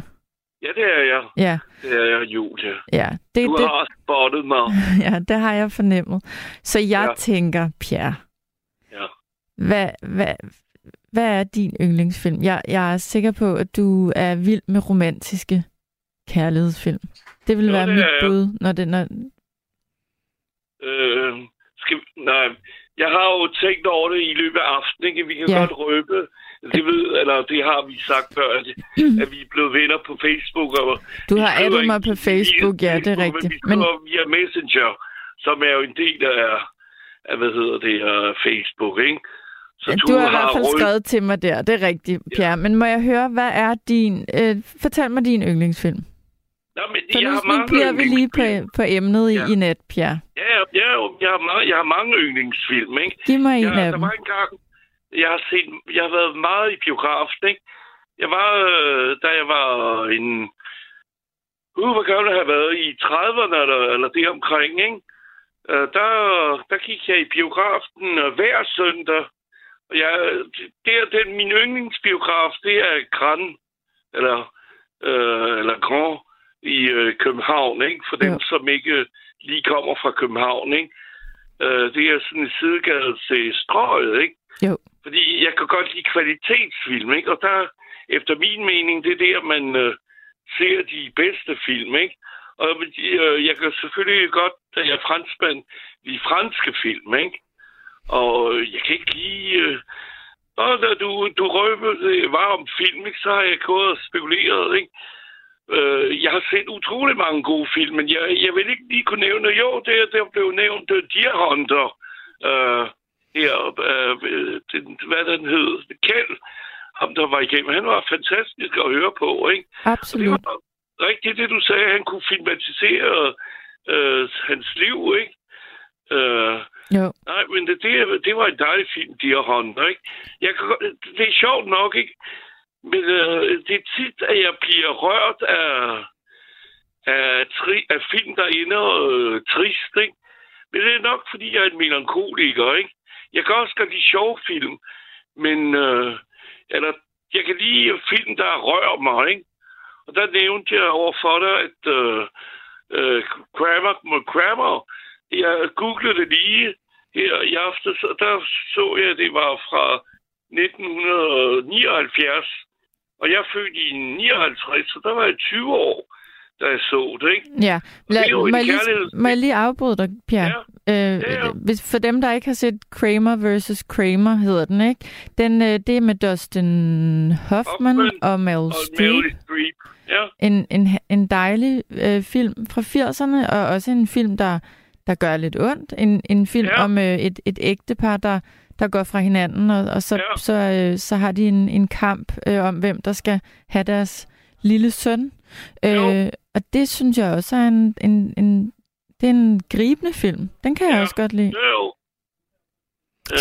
Ja, det er jeg. Ja, Det er jeg, Julia. ja. Det, Du det, har spottet mig. ja, det har jeg fornemmet. Så jeg Ja. tænker, Pierre, Ja. hvad, hvad, hvad er din yndlingsfilm? Jeg, jeg er sikker på, at du er vild med romantiske kærlighedsfilm. Det vil Jo, være det mit bud, når det... Når... Øh, skal, nej, jeg har jo tænkt over det i løbet af aftenen. Ikke? Vi kan Ja. ja. godt røbe. Det ved, eller det har vi sagt før, at, at vi er blevet venner på Facebook. Og Du har addet mig på Facebook, ja, det er rigtigt. Men vi Men via Messenger, som er jo en del af, af hvad hedder det, uh, Facebook, ikke? Så du har i hvert fald rød- skrevet til mig der, det er rigtigt, Pierre. Men må jeg høre, hvad er din... Øh, fortæl mig din yndlingsfilm. Nå, men For jeg nu, har nu mange bliver vi lige på, på emnet i, Ja. i net, Pierre. Ja, ja, ja, jeg har, mange, jeg har mange yndlingsfilm, ikke? Giv mig en Ja, af der dem. var en gang, jeg har set, jeg har været meget i biografen, ikke? Jeg var, øh, da jeg var en, uh, hvor gammel har jeg været, i 30'erne eller, eller det omkring, ikke? Øh, der, der gik jeg i biografen øh, hver søndag. Og jeg, det er den, min yndlingsbiograf, det er Grand, eller, øh, eller Grand i øh, København, ikke? For dem, Jo. som ikke lige kommer fra København, ikke? Øh, det er sådan en sidegade til strøget, ikke? Jo. Fordi jeg kan godt lide kvalitetsfilm, ikke? Og der, efter min mening, det er der, man øh, ser de bedste film, ikke? Og øh, jeg kan selvfølgelig godt, da jeg er franskmand, lide franske film, ikke? Og øh, jeg kan ikke lide... Øh, og da du, du røbede det var om film, ikke, så har jeg gået og spekuleret, ikke? Øh, jeg har set utrolig mange gode film, men jeg, jeg vil ikke lige kunne nævne... Jo, det, der blev nævnt uh, Deer Hunter. Øh, her, øh, den, hvad den hed, Kjeld, ham der var igennem. Han var fantastisk at høre på, ikke? Og det Absolut. var rigtigt det, du sagde. Han kunne filmatisere øh, hans liv, ikke? Øh, Jo. nej, men det, det, det var en dejlig film, Deer Hunter, ikke? Jeg kan, det er sjovt nok, ikke? Men øh, det er tit, at jeg bliver rørt af, af, tri, af film, der ender øh, trist, ikke? Men det er nok, fordi jeg er en melankoliker, ikke? Jeg kan også godt lide sjove film, men øh, eller, jeg kan lide film, der rører mig, ikke? Og der nævnte jeg over for dig, at øh, øh, Kramer, Kramer, jeg googlede det lige her i aften, og der så jeg, at det var fra 1979. Og jeg er født i 59, så der var jeg 20 år, da jeg så det, ikke? Ja, det Lad, en må, jeg lige, må jeg lige afbryde dig, Pierre? Ja. Øh, Ja, ja. hvis, for dem, der ikke har set Kramer vs. Kramer, hedder den, ikke? Den, øh, det er med Dustin Hoffman, Hoffman og Meryl Og Streep. Meryl Streep. Ja, En, en, en dejlig øh, film fra 80'erne, og også en film, der, der gør lidt ondt. En, en film Ja. om øh, et, et ægtepar, der, der går fra hinanden, og, og så, Ja. så, øh, så har de en, en kamp øh, om, hvem der skal have deres lille søn. Jo. Øh, og det synes jeg også er en, en, en, det er en gribende film. Den kan jeg Ja. også godt lide. Jo.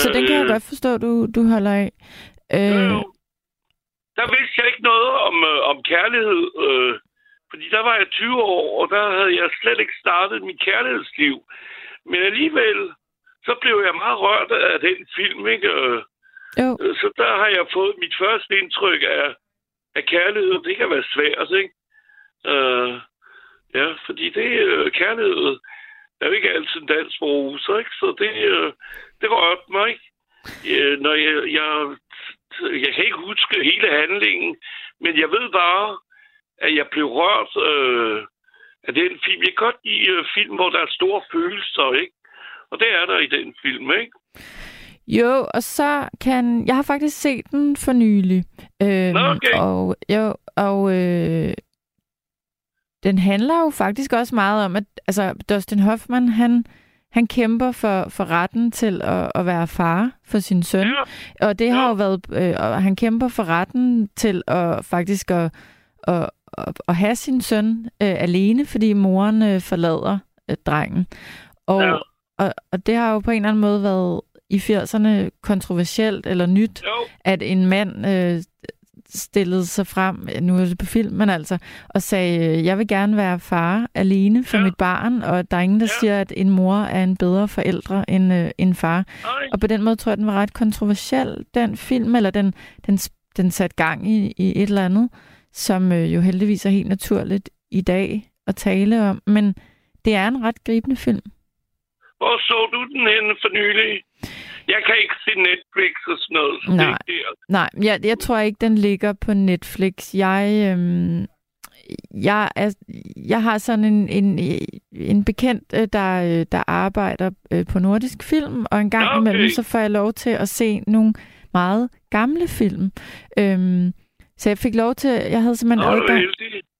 Så den kan jeg Øh, godt forstå, du, du holder af. Øh, jo. Der vidste jeg ikke noget om, øh, om kærlighed, øh, fordi der var jeg 20 år, og der havde jeg slet ikke startet mit kærlighedsliv. Men alligevel, så blev jeg meget rørt af den film, ikke? Jo, øh, Så der har jeg fået mit første indtryk af, af kærlighed. Det kan være svært, ikke? Øh, ja, fordi det øh, kærlighed er jo ikke altid en dans roser, ikke? Så det, øh, det rørte mig, ikke? Øh, når jeg, jeg, jeg kan ikke huske hele handlingen, men jeg ved bare, at jeg blev rørt øh, af den film. Jeg kan godt lide øh, film, hvor der er store følelser, ikke? Og det er der i den film, ikke? Jo, og så kan... Jeg har faktisk set den for nylig. Øhm, Nå, okay. Og, jo, og øh, den handler jo faktisk også meget om, at altså, Dustin Hoffman, han, han kæmper for, for retten til at, at være far for sin søn. Ja, Og det har Ja. jo været... Øh, og han kæmper for retten til at faktisk at, at, at, at have sin søn øh, alene, fordi moren øh, forlader øh, drengen. Og, Ja. Og, og det har jo på en eller anden måde været i 80'erne kontroversielt eller nyt, jo, at en mand øh, stillede sig frem, nu er det på film, men altså, og sagde, øh, jeg vil gerne være far alene for Ja. mit barn, og der er ingen, der Ja. siger, at en mor er en bedre forældre end øh, en far. nej. Og på den måde tror jeg, den var ret kontroversiel, den film, eller den, den, den satte gang i, i et eller andet, som øh, jo heldigvis er helt naturligt i dag at tale om. Men det er en ret gribende film. Hvor så du den henne for nylig? Jeg kan ikke se Netflix og sådan noget. Så Nej. Det, er- Nej, jeg, jeg tror ikke, den ligger på Netflix. Jeg, øhm, jeg, er, jeg har sådan en, en, en bekendt, øh, der, øh, der arbejder øh, på nordisk film, og en gang Okay. imellem, så får jeg lov til at se nogle meget gamle film. Øhm, så jeg fik lov til, jeg havde simpelthen Nå, adgang.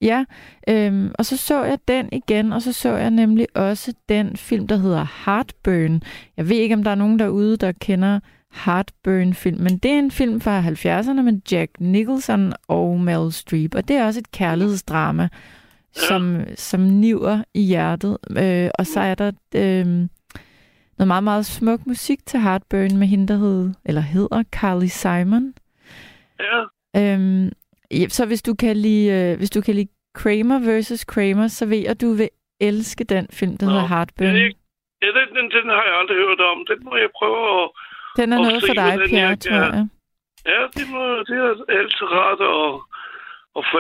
Ja, øhm, og så så jeg den igen, og så så jeg nemlig også den film, der hedder Heartburn. Jeg ved ikke, om der er nogen derude, der kender Heartburn-film, men det er en film fra 70'erne med Jack Nicholson og Meryl Streep, og det er også et kærlighedsdrama, som, som niver i hjertet. Øh, og så er der øh, noget meget, meget smuk musik til Heartburn med hende, der hed, eller hedder Carly Simon. Ja, Øhm, så hvis du kan lide, øh, hvis du kan lide Kramer versus Kramer, så ved jeg, at du vil elske den film, der Nå, hedder Heartburn. det ja den, den, den har jeg aldrig hørt om. Den må jeg prøve at... Den er og noget for dig, Pierre, jeg tror jeg. Ja, det, må, det er altid rart at, at få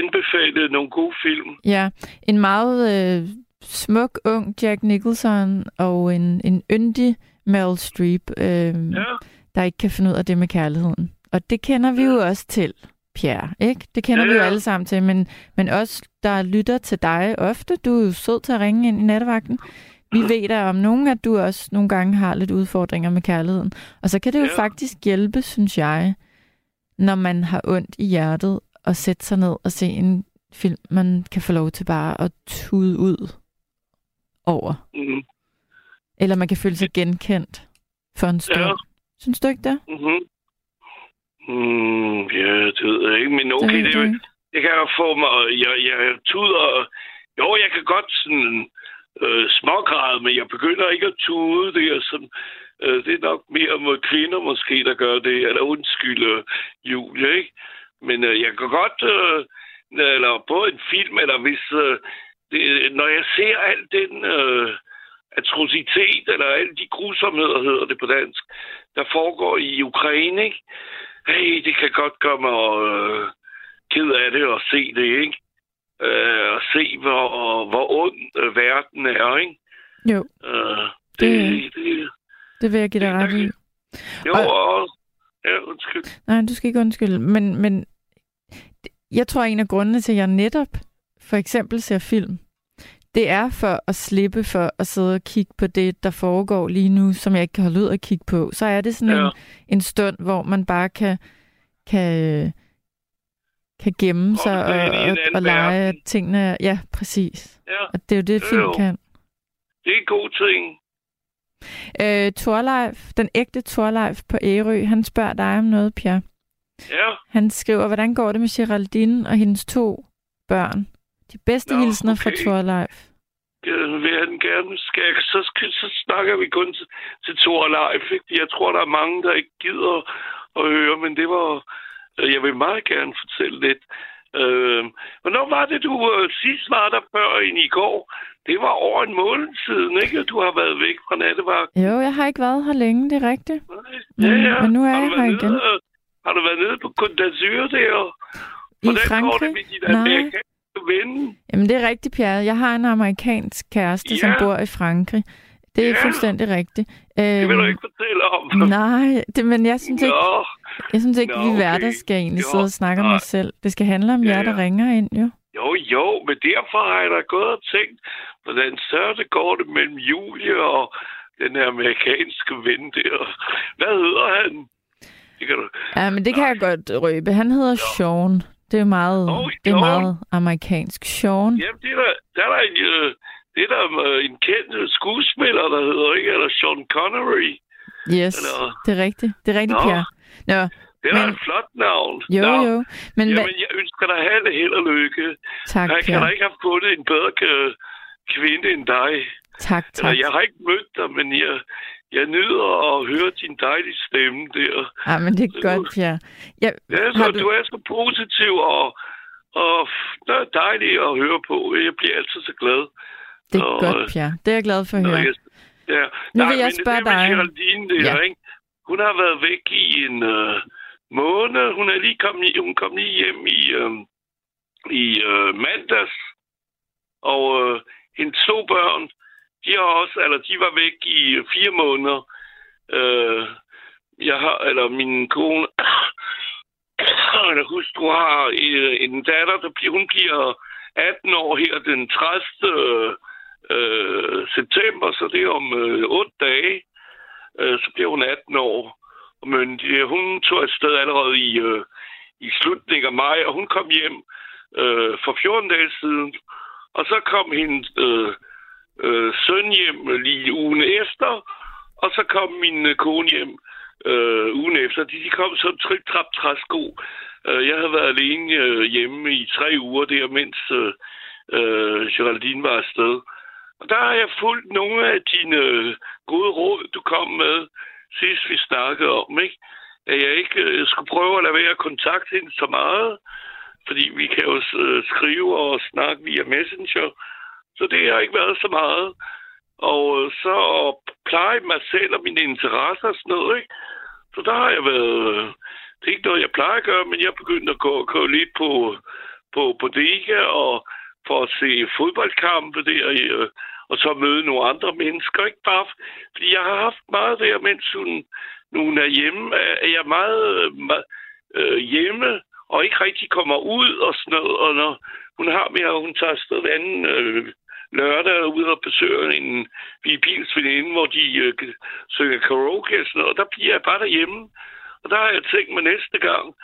anbefalet nogle gode film. Ja, en meget øh, smuk, ung Jack Nicholson og en, en yndig Meryl Streep, øh, Ja, der ikke kan finde ud af det med kærligheden. Og det kender vi jo også til, Pierre, ikke? Det kender Ja, vi jo ja. alle sammen til, men, men også der lytter til dig ofte. Du er jo sød til at ringe ind i nattevagten. Vi ved da om nogen, at du også nogle gange har lidt udfordringer med kærligheden. Og så kan det jo Ja. faktisk hjælpe, synes jeg, når man har ondt i hjertet, at sætte sig ned og se en film, man kan få lov til bare at tude ud over. mm, Eller man kan føle sig genkendt for en stund. Ja. Synes du ikke det? mm-hmm. Mm, ja, det ved jeg ikke, men okay, det, det, kan jeg få mig... Jeg, jeg tuder... Jo, jeg kan godt sådan øh, smågræde, men jeg begynder ikke at tude. Det er, sådan, øh, det er nok mere mod kvinder måske, der gør det. Eller undskyld, øh, Julie, ikke? Men øh, jeg kan godt... Øh, eller både en film, eller hvis... Øh, det, når jeg ser al den... Øh, atrocitet, eller alle de grusomheder, hedder det på dansk, der foregår i Ukraine, ikke? Hey, det kan godt gøre mig øh, ked af det at se det, ikke? Øh, og se, hvor, hvor ond øh, verden er, ikke? Jo, Øh, det, Det- det, det vil jeg give dig ret i. jo, Og- og, ja, undskyld. Nej, du skal ikke undskylde. Men, men jeg tror, en af grundene til, at jeg netop for eksempel ser film, det er for at slippe for at sidde og kigge på det, der foregår lige nu, som jeg ikke kan holde ud at kigge på. Så er det sådan Ja. en, en stund, hvor man bare kan, kan, kan gemme sig og, en og, anden og lege, at tingene. Ja, præcis. Ja, Og det er jo det, film jo. kan. Det er en god ting. Øh, Torleif, den ægte Torleif på Ærø, han spørger dig om noget, Pierre. Ja. Han skriver, hvordan går det med Geraldine og hendes to børn? De bedste Nå, hilsner okay. fra Torleif. Vil han gerne. Skal jeg, så, så snakker vi kun til, til Thor Leif. Ikke? Jeg tror, der er mange, der ikke gider at høre, men det var... øh, Jeg vil meget gerne fortælle lidt. Øh, hvornår var det, du øh, sidst var der før end i går? Det var over en måned siden, ikke? Du har været væk fra nattevagt. Jo, jeg har ikke været her længe, det er rigtigt. Ja, ja. men nu er jeg her igen. Nede, har du været nede på Côte d'Azur der? I Hvordan går det Frankrig? med din Nej. Amerikanske ven? Jamen, det er rigtigt, Pierre. Jeg har en amerikansk kæreste, som Ja. bor i Frankrig. Det er Ja. fuldstændig rigtigt. Det vil du Øhm, ikke fortælle om. Nej, det, men jeg synes ikke, Nå, jeg synes ikke Nå, vi værter skal egentlig Jo, sidde og snakke om nej. os selv. Det skal handle om Ja, jer, der ja. ringer ind, jo. jo, jo, men derfor har jeg da gået og tænkt, hvordan det går det mellem Julie og den her amerikanske ven der. Hvad hedder han? Det kan du... Ja, men det kan jeg godt røbe. Han hedder Sean. Det er meget, Åh, det er meget amerikansk. Sean. Jamen, det er der, der er der en, øh, det er der øh, en kendt skuespiller, der hedder, ikke? Eller Sean Connery. Yes, Eller- det er rigtigt. Det er rigtigt, Nå. Pierre. Nå, Det er Men- et flot navn. jo, Nå, jo. Men Jamen, jeg ønsker dig held og held og lykke. tak, Jeg kan da ikke have fundet en bedre øh, kvinde end dig. Tak, Eller, tak. jeg har ikke mødt dig, men jeg, jeg nyder at høre din dejlige stemme der. Ja, men det er godt, Pierre. Jeg, Ja, så, du... du er så positiv og, og det er dejligt at høre på. Jeg bliver altid så glad. Det er Og, godt, Pierre. Det er jeg glad for at høre. jeg, ja. Nu vil jeg spørge det dig. Geraldine, det Ja. ja. ikke? Hun har været væk i en øh, måned. Hun er lige kommet, i- hun kom lige hjem i, øh, i øh, mandags. Og øh, hendes to børn, de har også, eller de var væk i fire måneder. Øh, jeg har, eller min kone, eller hustru har øh, en datter, der bliver, hun bliver 18 år her den 30. Øh, september, så det er om øh, 8 dage, øh, så bliver hun 18 år. Men øh, hun tog et sted allerede i, øh, i slutningen af maj, og hun kom hjem øh, for 14 dage siden. Og så kom hendes øh, øh, søn hjem lige ugen efter, og så kom min øh, kone hjem øh, ugen efter. De, de kom som trip trap træsko. Øh, jeg havde været alene øh, hjemme i tre uger der, mens øh, øh, Geraldine var afsted. Og der har jeg fulgt nogle af dine øh, gode råd, du kom med sidst vi snakkede om, ikke? At jeg ikke øh, skulle prøve at lade være at kontakte hende så meget, fordi vi kan jo øh, skrive og snakke via Messenger. Så det har ikke været så meget. Og øh, så at pleje mig selv og mine interesser og sådan noget, ikke? Så der har jeg været... Øh, det er ikke noget, jeg plejer at gøre, men jeg begyndte at gå, gå lidt på, på på Dega og for at se fodboldkampe der, øh, og så møde nogle andre mennesker. Ikke bare, fordi jeg har haft meget der, mens hun, nu hun er hjemme, er er jeg meget, meget øh, hjemme, og ikke rigtig kommer ud og sådan noget. Og når hun har mere, og hun tager afsted anden øh, lørdag ud og besøger en Filippins veninde, hvor de øh, synger karaoke og sådan noget, og der bliver jeg bare derhjemme. Og der har jeg tænkt mig næste gang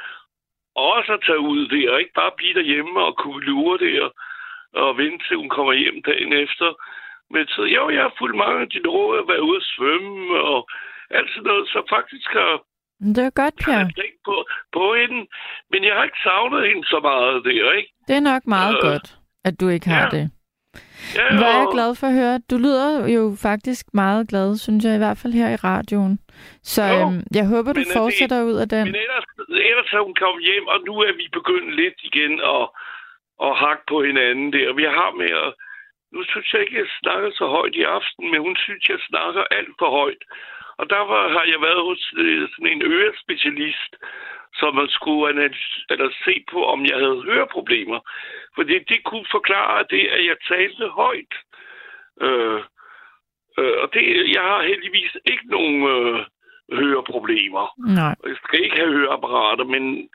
også at tage ud der, og ikke bare blive derhjemme og kunne lure der og vente til hun kommer hjem dagen efter. Men så jo, jeg har fulgt mange af dine råd at være ude at svømme og alt sådan noget, så faktisk har Det er godt, har Pierre. jeg tænkt på, på hende. Men jeg har ikke savnet hende så meget der, ikke? Det er nok meget Øh, godt, at du ikke har ja. det. Ja, Hvor er jeg glad for at høre. Du lyder jo faktisk meget glad, synes jeg, i hvert fald her i radioen. Så Jo, øhm, jeg håber, du men er det- fortsætter ud af den. Men ellers, ellers er hun kommet hjem, og nu er vi begyndt lidt igen at, at hakke på hinanden der. Vi har med at... Nu synes jeg ikke, jeg snakker så højt i aften, men hun synes, jeg snakker alt for højt. Og der var, har jeg været hos øh, sådan en ørespecialist, som man skulle analyse, eller se på, om jeg havde høreproblemer. Fordi det kunne forklare det, at jeg talte højt. Øh, øh, og det, jeg har heldigvis ikke nogen øh, høreproblemer. Nej. Jeg skal ikke have høreapparater, men,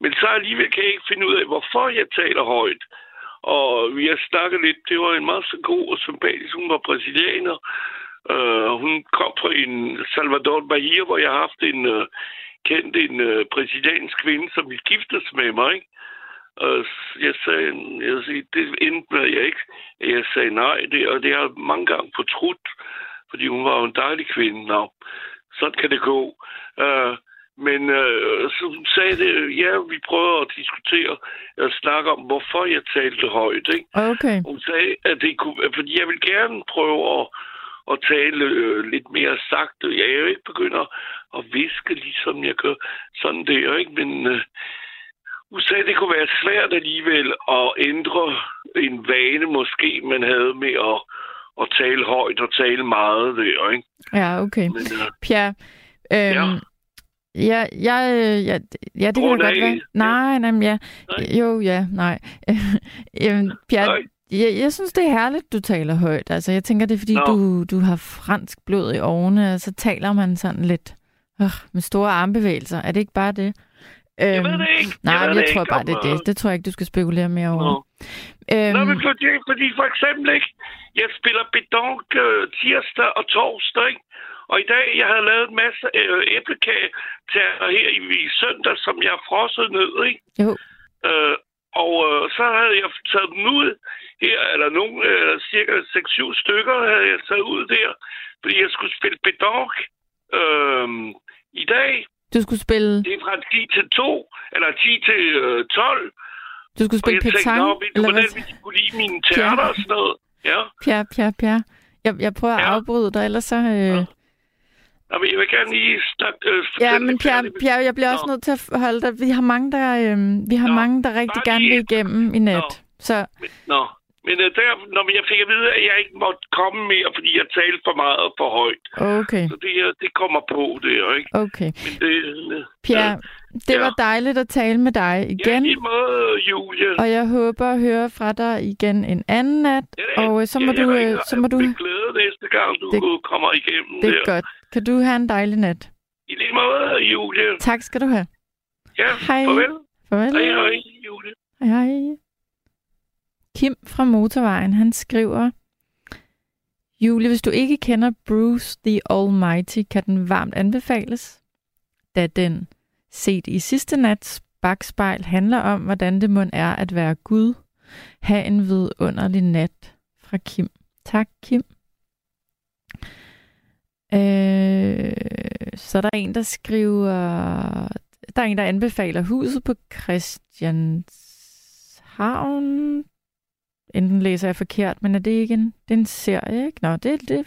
men så alligevel kan jeg ikke finde ud af, hvorfor jeg taler højt. Og vi har snakket lidt, det var en meget så god og sympatisk, hun var brasilianer. Uh, hun kom fra en Salvador Bahia, hvor jeg har haft en uh, kendt en uh, brasiliansk kvinde, som ville giftes med mig, ikke? Og jeg sagde, jeg sagde, det endte med, at jeg ikke, jeg sagde nej, det, og det har jeg mange gange fortrudt, fordi hun var jo en dejlig kvinde. Nå, sådan kan det gå. Uh, men øh, så hun sagde det, ja, vi prøver at diskutere og snakke om, hvorfor jeg talte højt. Ikke? Okay. Hun sagde, at det kunne, fordi jeg vil gerne prøve at, at tale øh, lidt mere sagte. Jeg er jo ikke begyndt at viske, ligesom jeg gør sådan der, ikke? Men øh, at det kunne være svært alligevel at ændre en vane, måske man havde med at, at tale højt og tale meget der, ikke? Ja, okay. Men, øh, Pierre, øhm, Ja. Ja, jeg, øh, ja, ja, det kan da godt være. Nej, nej, ja. Nej. Jo, ja, nej. Jamen, Pierre, Nej. Jeg, jeg synes, det er herligt, du taler højt. Altså, jeg tænker, det er, fordi Nå. du, du har fransk blod i årene, og så taler man sådan lidt øh, med store armbevægelser. Er det ikke bare det? jeg ved Øhm, det ikke. Nej, jeg jeg tror ikke, bare, det er det. Det tror jeg ikke, du skal spekulere mere over. Nå. Øhm, Nå, men fordi, fordi for eksempel, ikke? Jeg spiller bedonk øh, tirsdag og torsdag, ikke? Og i dag, jeg havde lavet en masse øh, æblekage til her i, i søndag, som jeg har frosset ned, ikke? Jo. Øh, og øh, så havde jeg taget dem ud her, eller nogle, eller cirka 6-7 stykker havde jeg taget ud der, fordi jeg skulle spille bedonk øh, i dag. du skulle spille, Det er fra 10 til 2, eller 10 til øh, 12. du skulle Og spille jeg tænkte, nå, ved du, eller hvordan hvad? vi kunne lide mine tærter og sådan noget? Ja. Pierre, Pierre, Pierre. Jeg, jeg prøver at Ja. afbryde dig, ellers så... Øh, Ja. Nå, men jeg vil gerne lige snakke... Øh, Ja, men Pierre. Pierre, jeg bliver også Nå. nødt til at holde dig. Vi har mange, der, øhm, vi har Nå, mange, der rigtig gerne vil igennem i net. Nå. Så nå, men øh, der, når jeg fik at vide, at jeg ikke måtte komme mere, fordi jeg talte for meget og for højt. okay, Så det, øh, det kommer på, det er ikke. okay. Men det... Øh, Pierre, det Ja. var dejligt at tale med dig Ja, igen. i måde, Julie. Og jeg håber at høre fra dig igen en anden nat. Ja, Og øh, så må ja, du... jeg øh, ringer Så må du med glæde næste gang, du Det- det, kommer igennem det der. er godt. Kan du have en dejlig nat? I lige måde, Julie. Tak skal du have. Ja, Hej. farvel. Farvel. Hej, hej, Julie. Hej, hej. Kim fra Motorvejen, han skriver, Julie, hvis du ikke kender Bruce the Almighty, kan den varmt anbefales, da den set i sidste nats bagspejl handler om, hvordan det mund er at være Gud. Ha' en vidunderlig nat fra Kim. Tak, Kim. Øh, så er en, der skriver... Der er en, der anbefaler huset på Christianshavn. Enten læser jeg forkert, men er det ikke en, det er en serie, ikke? Nå, det, det, det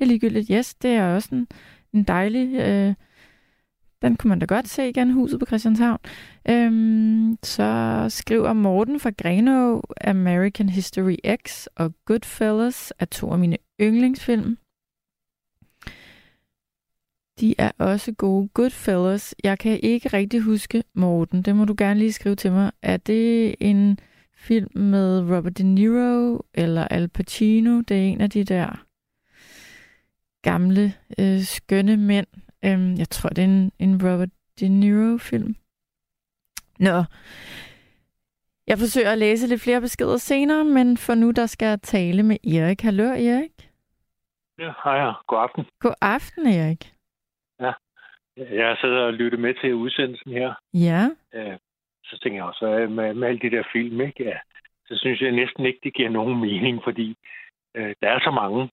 er ligegyldigt. Yes, det er også en, en dejlig... Øh, den kunne man da godt se igen, huset på Christianshavn. Øhm, så skriver Morten fra Grenaa, American History X og Goodfellas er to af mine yndlingsfilm. De er også gode. Goodfellas. Jeg kan ikke rigtig huske, Morten. Det må du gerne lige skrive til mig. Er det en film med Robert De Niro eller Al Pacino? Det er en af de der gamle, øh, skønne mænd. Øhm, jeg tror, det er en, en Robert De Niro-film. Nå. Jeg forsøger at læse lidt flere beskeder senere, men for nu der skal jeg tale med Erik. Hallo, Erik. Ja, hej, god aften. God aften, Erik. Jeg sidder og lytter med til udsendelsen her. Ja. Så tænker jeg også, med, med alle de der film, ikke? Ja, så synes jeg næsten ikke, det giver nogen mening, fordi øh, der er så mange.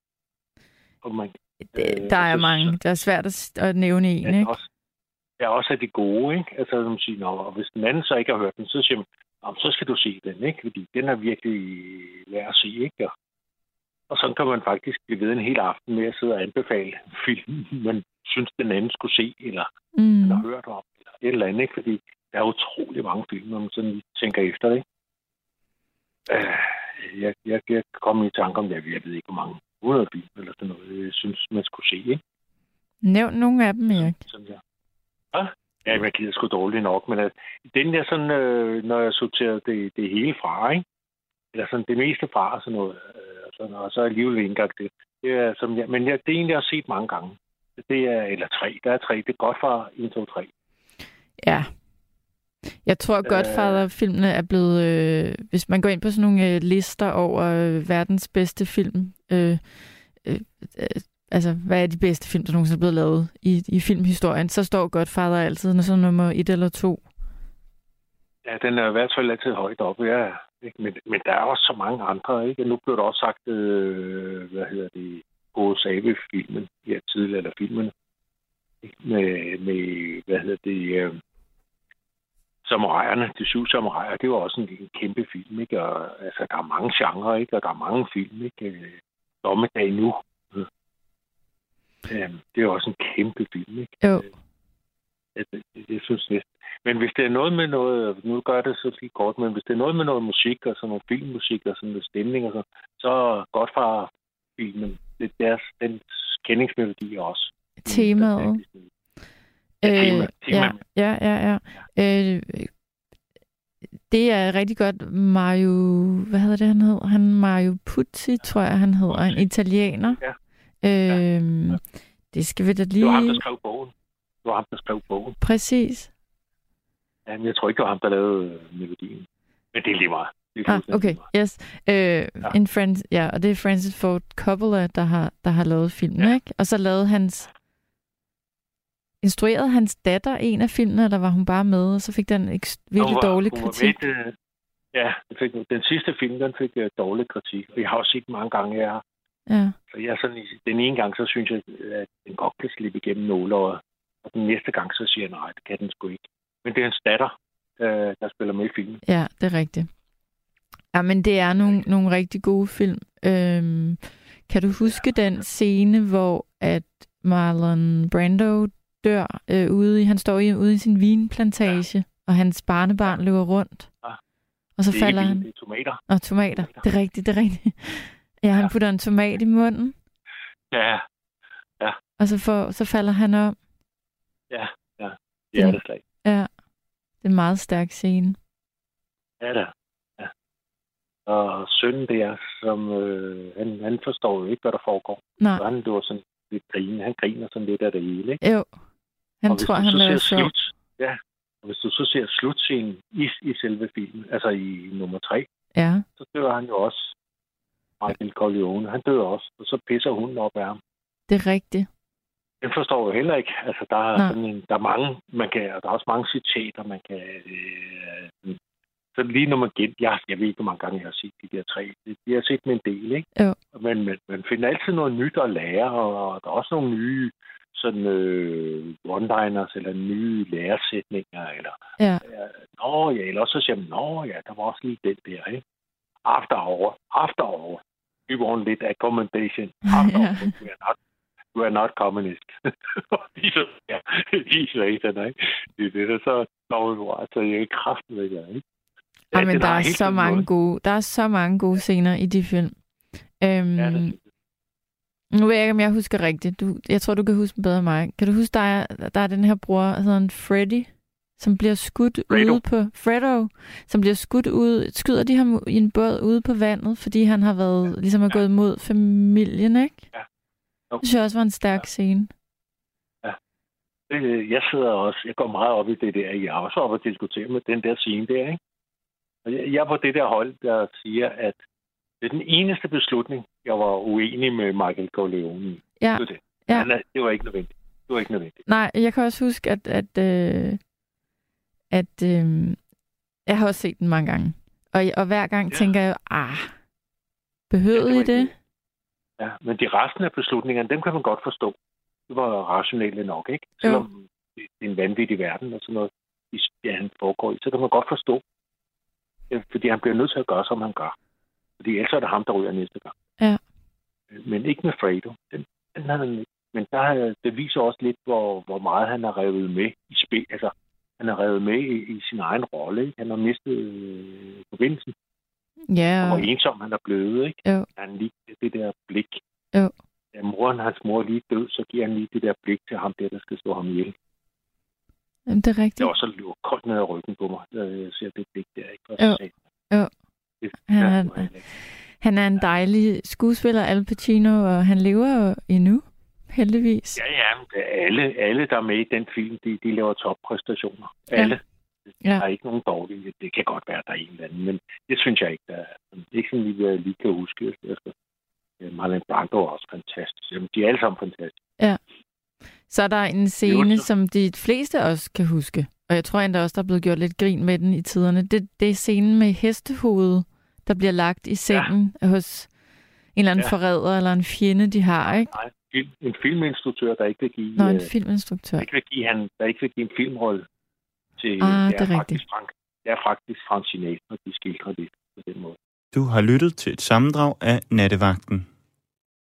Og man, Det, Øh, der er så- mange. Det er svært at, at nævne en, ja, er ikke? også, er også af de gode, ikke? Altså, som siger, Nå, og hvis den anden så ikke har hørt den, så siger man, "Nå, så skal du se den, ikke? Fordi den er virkelig værd at se, ikke? Og, og sådan kan man faktisk blive ved en hel aften med at sidde og anbefale film, man synes, den anden skulle se, eller Mm. har hørt om, eller et eller andet, ikke? Fordi der er utrolig mange film, når man sådan lige tænker efter det? Øh, jeg, jeg, jeg kom i tanke om, jeg, jeg ved ikke, hvor mange 100 film eller sådan noget, jeg synes, man skulle se, ikke? Nævn nogle af dem, Erik. Sådan der. Ja, ja jeg gider sgu dårligt nok, men at, den der sådan, øh, når jeg sorterer det, det hele fra, ikke? Eller sådan det meste fra, og sådan noget, øh, og, sådan, og så alligevel ikke engang det. det er, som jeg, men jeg, det er en, jeg har set mange gange. Det er, eller tre, der er tre, det er godt fra 1, 2, 3. Ja. Jeg tror, at Godfather-filmene er blevet... Øh, hvis man går ind på sådan nogle øh, lister over øh, verdens bedste film... Øh, øh, øh, altså, hvad er de bedste film, der nogensinde er blevet lavet i, i filmhistorien? Så står Godfather altid sådan nummer et eller to. Ja, den er i hvert fald altid højt oppe, ja. Ikke? Men, men der er også så mange andre, ikke? Nu blev der også sagt, øh, hvad hedder det, Sabe-filmen, ja, tidligere, eller filmen, med, med, hvad hedder det, øh, samurajerne, de syv samurajer, det var også en, en kæmpe film, ikke? Og, altså, der er mange genrer, ikke? Og der er mange film, ikke? Dommedag nu. Ja, det er også en kæmpe film, ikke? Jo. Jeg, jeg, jeg synes næsten. Men hvis det er noget med noget, nu gør det så lige kort, men hvis det er noget med noget musik og sådan noget filmmusik og sådan noget stemning og så, så godt er deres, den kendingsmelodi også. Temaet. Ja, tema, tema. Øh, ja, ja, ja. ja. Øh, det er rigtig godt Mario, hvad hedder det, han hed? Han Mario Pucci, tror jeg, han hedder. En italiener. Ja. Øhm, ja. Det skal vi da lige... Det var ham, der skrev bogen. Det var ham, der skrev bogen. Præcis. Ja, men jeg tror ikke, det var ham, der lavede øh, melodien. Men det er lige meget. Ah, okay, yes. Øh, ja. En friend, ja, og det er Francis Ford Coppola, der har, der har lavet filmen, ja. ikke? Og så lavede hans... Instruerede hans datter en af filmene, eller var hun bare med, og så fik den en virkelig var, dårlig kritik? Med, øh, ja, det fik, den sidste film, den fik uh, dårlig kritik. Vi har også set mange gange, jeg Ja. Så jeg sådan, den ene gang, så synes jeg, at den godt kan slippe igennem nålåret. Og den næste gang, så siger jeg, nej, det kan den sgu ikke. Men det er hans datter, der, der spiller med i filmen. Ja, det er rigtigt. Ja, men det er nogle, nogle rigtig gode film. Øhm, kan du huske ja. den scene, hvor at Marlon Brando dør øh, ude i, han står i, ude i sin vinplantage, ja. og hans barnebarn ja. løber rundt. Ja. Og så det falder han... Det er tomater. Og tomater. tomater. Det er rigtigt, det er rigtigt. Ja, han putter en tomat i munden. Ja, ja. Og så, får, så falder han om. Ja, ja. Det er det slet Ja. Det er en meget stærk scene. Ja, da. Ja. Og sønnen der, som øh, han, han forstår jo ikke, hvad der foregår. Nej. Så han løber sådan lidt grine. Han griner sådan lidt af det hele, ikke? Jo. Han og tror, han laver sjov. Ja, og hvis du så ser slutscenen i, i selve filmen, altså i nummer tre, ja. så dør han jo også Michael Corleone. Han dør også, og så pisser hun op af ham. Det er rigtigt. Den forstår jeg heller ikke. Altså, der er, sådan en, der er mange, man kan, og der er også mange citater, man kan... Øh, så lige når man gen... Ja, jeg ved ikke, hvor mange gange jeg har set de der tre. De har set med en del, ikke? Jo. Men man, man finder altid noget nyt at lære, og der er også nogle nye sådan øh, one-liners, eller nye læresætninger, eller... Ja. Øh, nå, ja, eller også så siger man, nå, ja, der var også lige den der, ikke? After hour, after hour. We want lidt accommodation. After ja. hour, we are not du er not communist. viser, ja, viser ikke, ikke? Det er det, der så dårligt Altså, jeg er kraften ved det, ikke? Ja, ja men der er, så mange gode, der er så mange gode scener i de film. Øhm, ja, det nu ved jeg ikke, om jeg husker rigtigt. Du, jeg tror, du kan huske bedre end mig. Kan du huske, der er, der er den her bror, hedder han Freddy, som bliver skudt Fredo. ude på... Fredo, som bliver skudt ud... Skyder de ham i en båd ude på vandet, fordi han har været, ja. ligesom har ja. gået mod familien, ikke? Ja. Okay. Det synes jeg også var en stærk ja. scene. Ja. Jeg sidder også... Jeg går meget op i det der. Jeg har også op og diskutere med den der scene der, ikke? Jeg er på det der hold, der siger, at det er den eneste beslutning, jeg var uenig med Michael Corleone i. Ja. Det det. Ja. Han, det var ikke nødvendigt. Det var ikke nødvendigt. Nej, jeg kan også huske, at, at, øh, at øh, jeg har også set den mange gange. Og, og hver gang ja. tænker jeg, ah, behøvede ja, I det? Ikke. Ja, men de resten af beslutningerne, dem kan man godt forstå. Det var rationelle nok, ikke? Selvom jo. det er en vanvittig verden og sådan noget, ja, han foregår i, så kan man godt forstå. Fordi han bliver nødt til at gøre, som han gør. Fordi ellers er det ham, der ryger næste gang. Ja. Men ikke med Fredo. Den, den havde han ikke. Men der, det viser også lidt, hvor, hvor meget han har revet med i spil. Altså, han har revet med i, i sin egen rolle. Han har mistet øh, forbindelsen. Ja. Og hvor ensom han er blevet. Ikke? Jo. Han lige det der blik. Jo. Da moren, hans mor lige død, så giver han lige det der blik til ham der, der skal stå ham ihjel. Jamen, det er rigtigt. Det er også løber koldt ned ad ryggen på mig, når jeg ser det blik der. Ikke? Jo. jo. Det, han, er, han er en dejlig skuespiller, Al Pacino, og han lever jo endnu heldigvis. Ja, ja. Alle, alle, der er med i den film, de, de laver toppræstationer. Alle. Ja. Der er ikke nogen dårlige. Det kan godt være, der er en eller anden, men det synes jeg ikke, der er. Det er ikke sådan, vi lige kan huske. Efter. Marlon Brando er også fantastisk. Jamen, de er alle sammen fantastiske. Ja. Så er der en scene, som de fleste også kan huske. Og jeg tror endda også, der er blevet gjort lidt grin med den i tiderne. Det, det er scenen med hestehovedet, der bliver lagt i sengen ja. hos en eller anden ja. forræder eller en fjende, de har, ikke? Nej, en filminstruktør, der ikke vil give... Nå, en øh, filminstruktør. Der ikke vil give, han, der ikke vil give en filmrolle til... Ah, det er, det er rigtigt. Frank, det er faktisk Frank Sinatra, de skildrer det på den måde. Du har lyttet til et sammendrag af Nattevagten.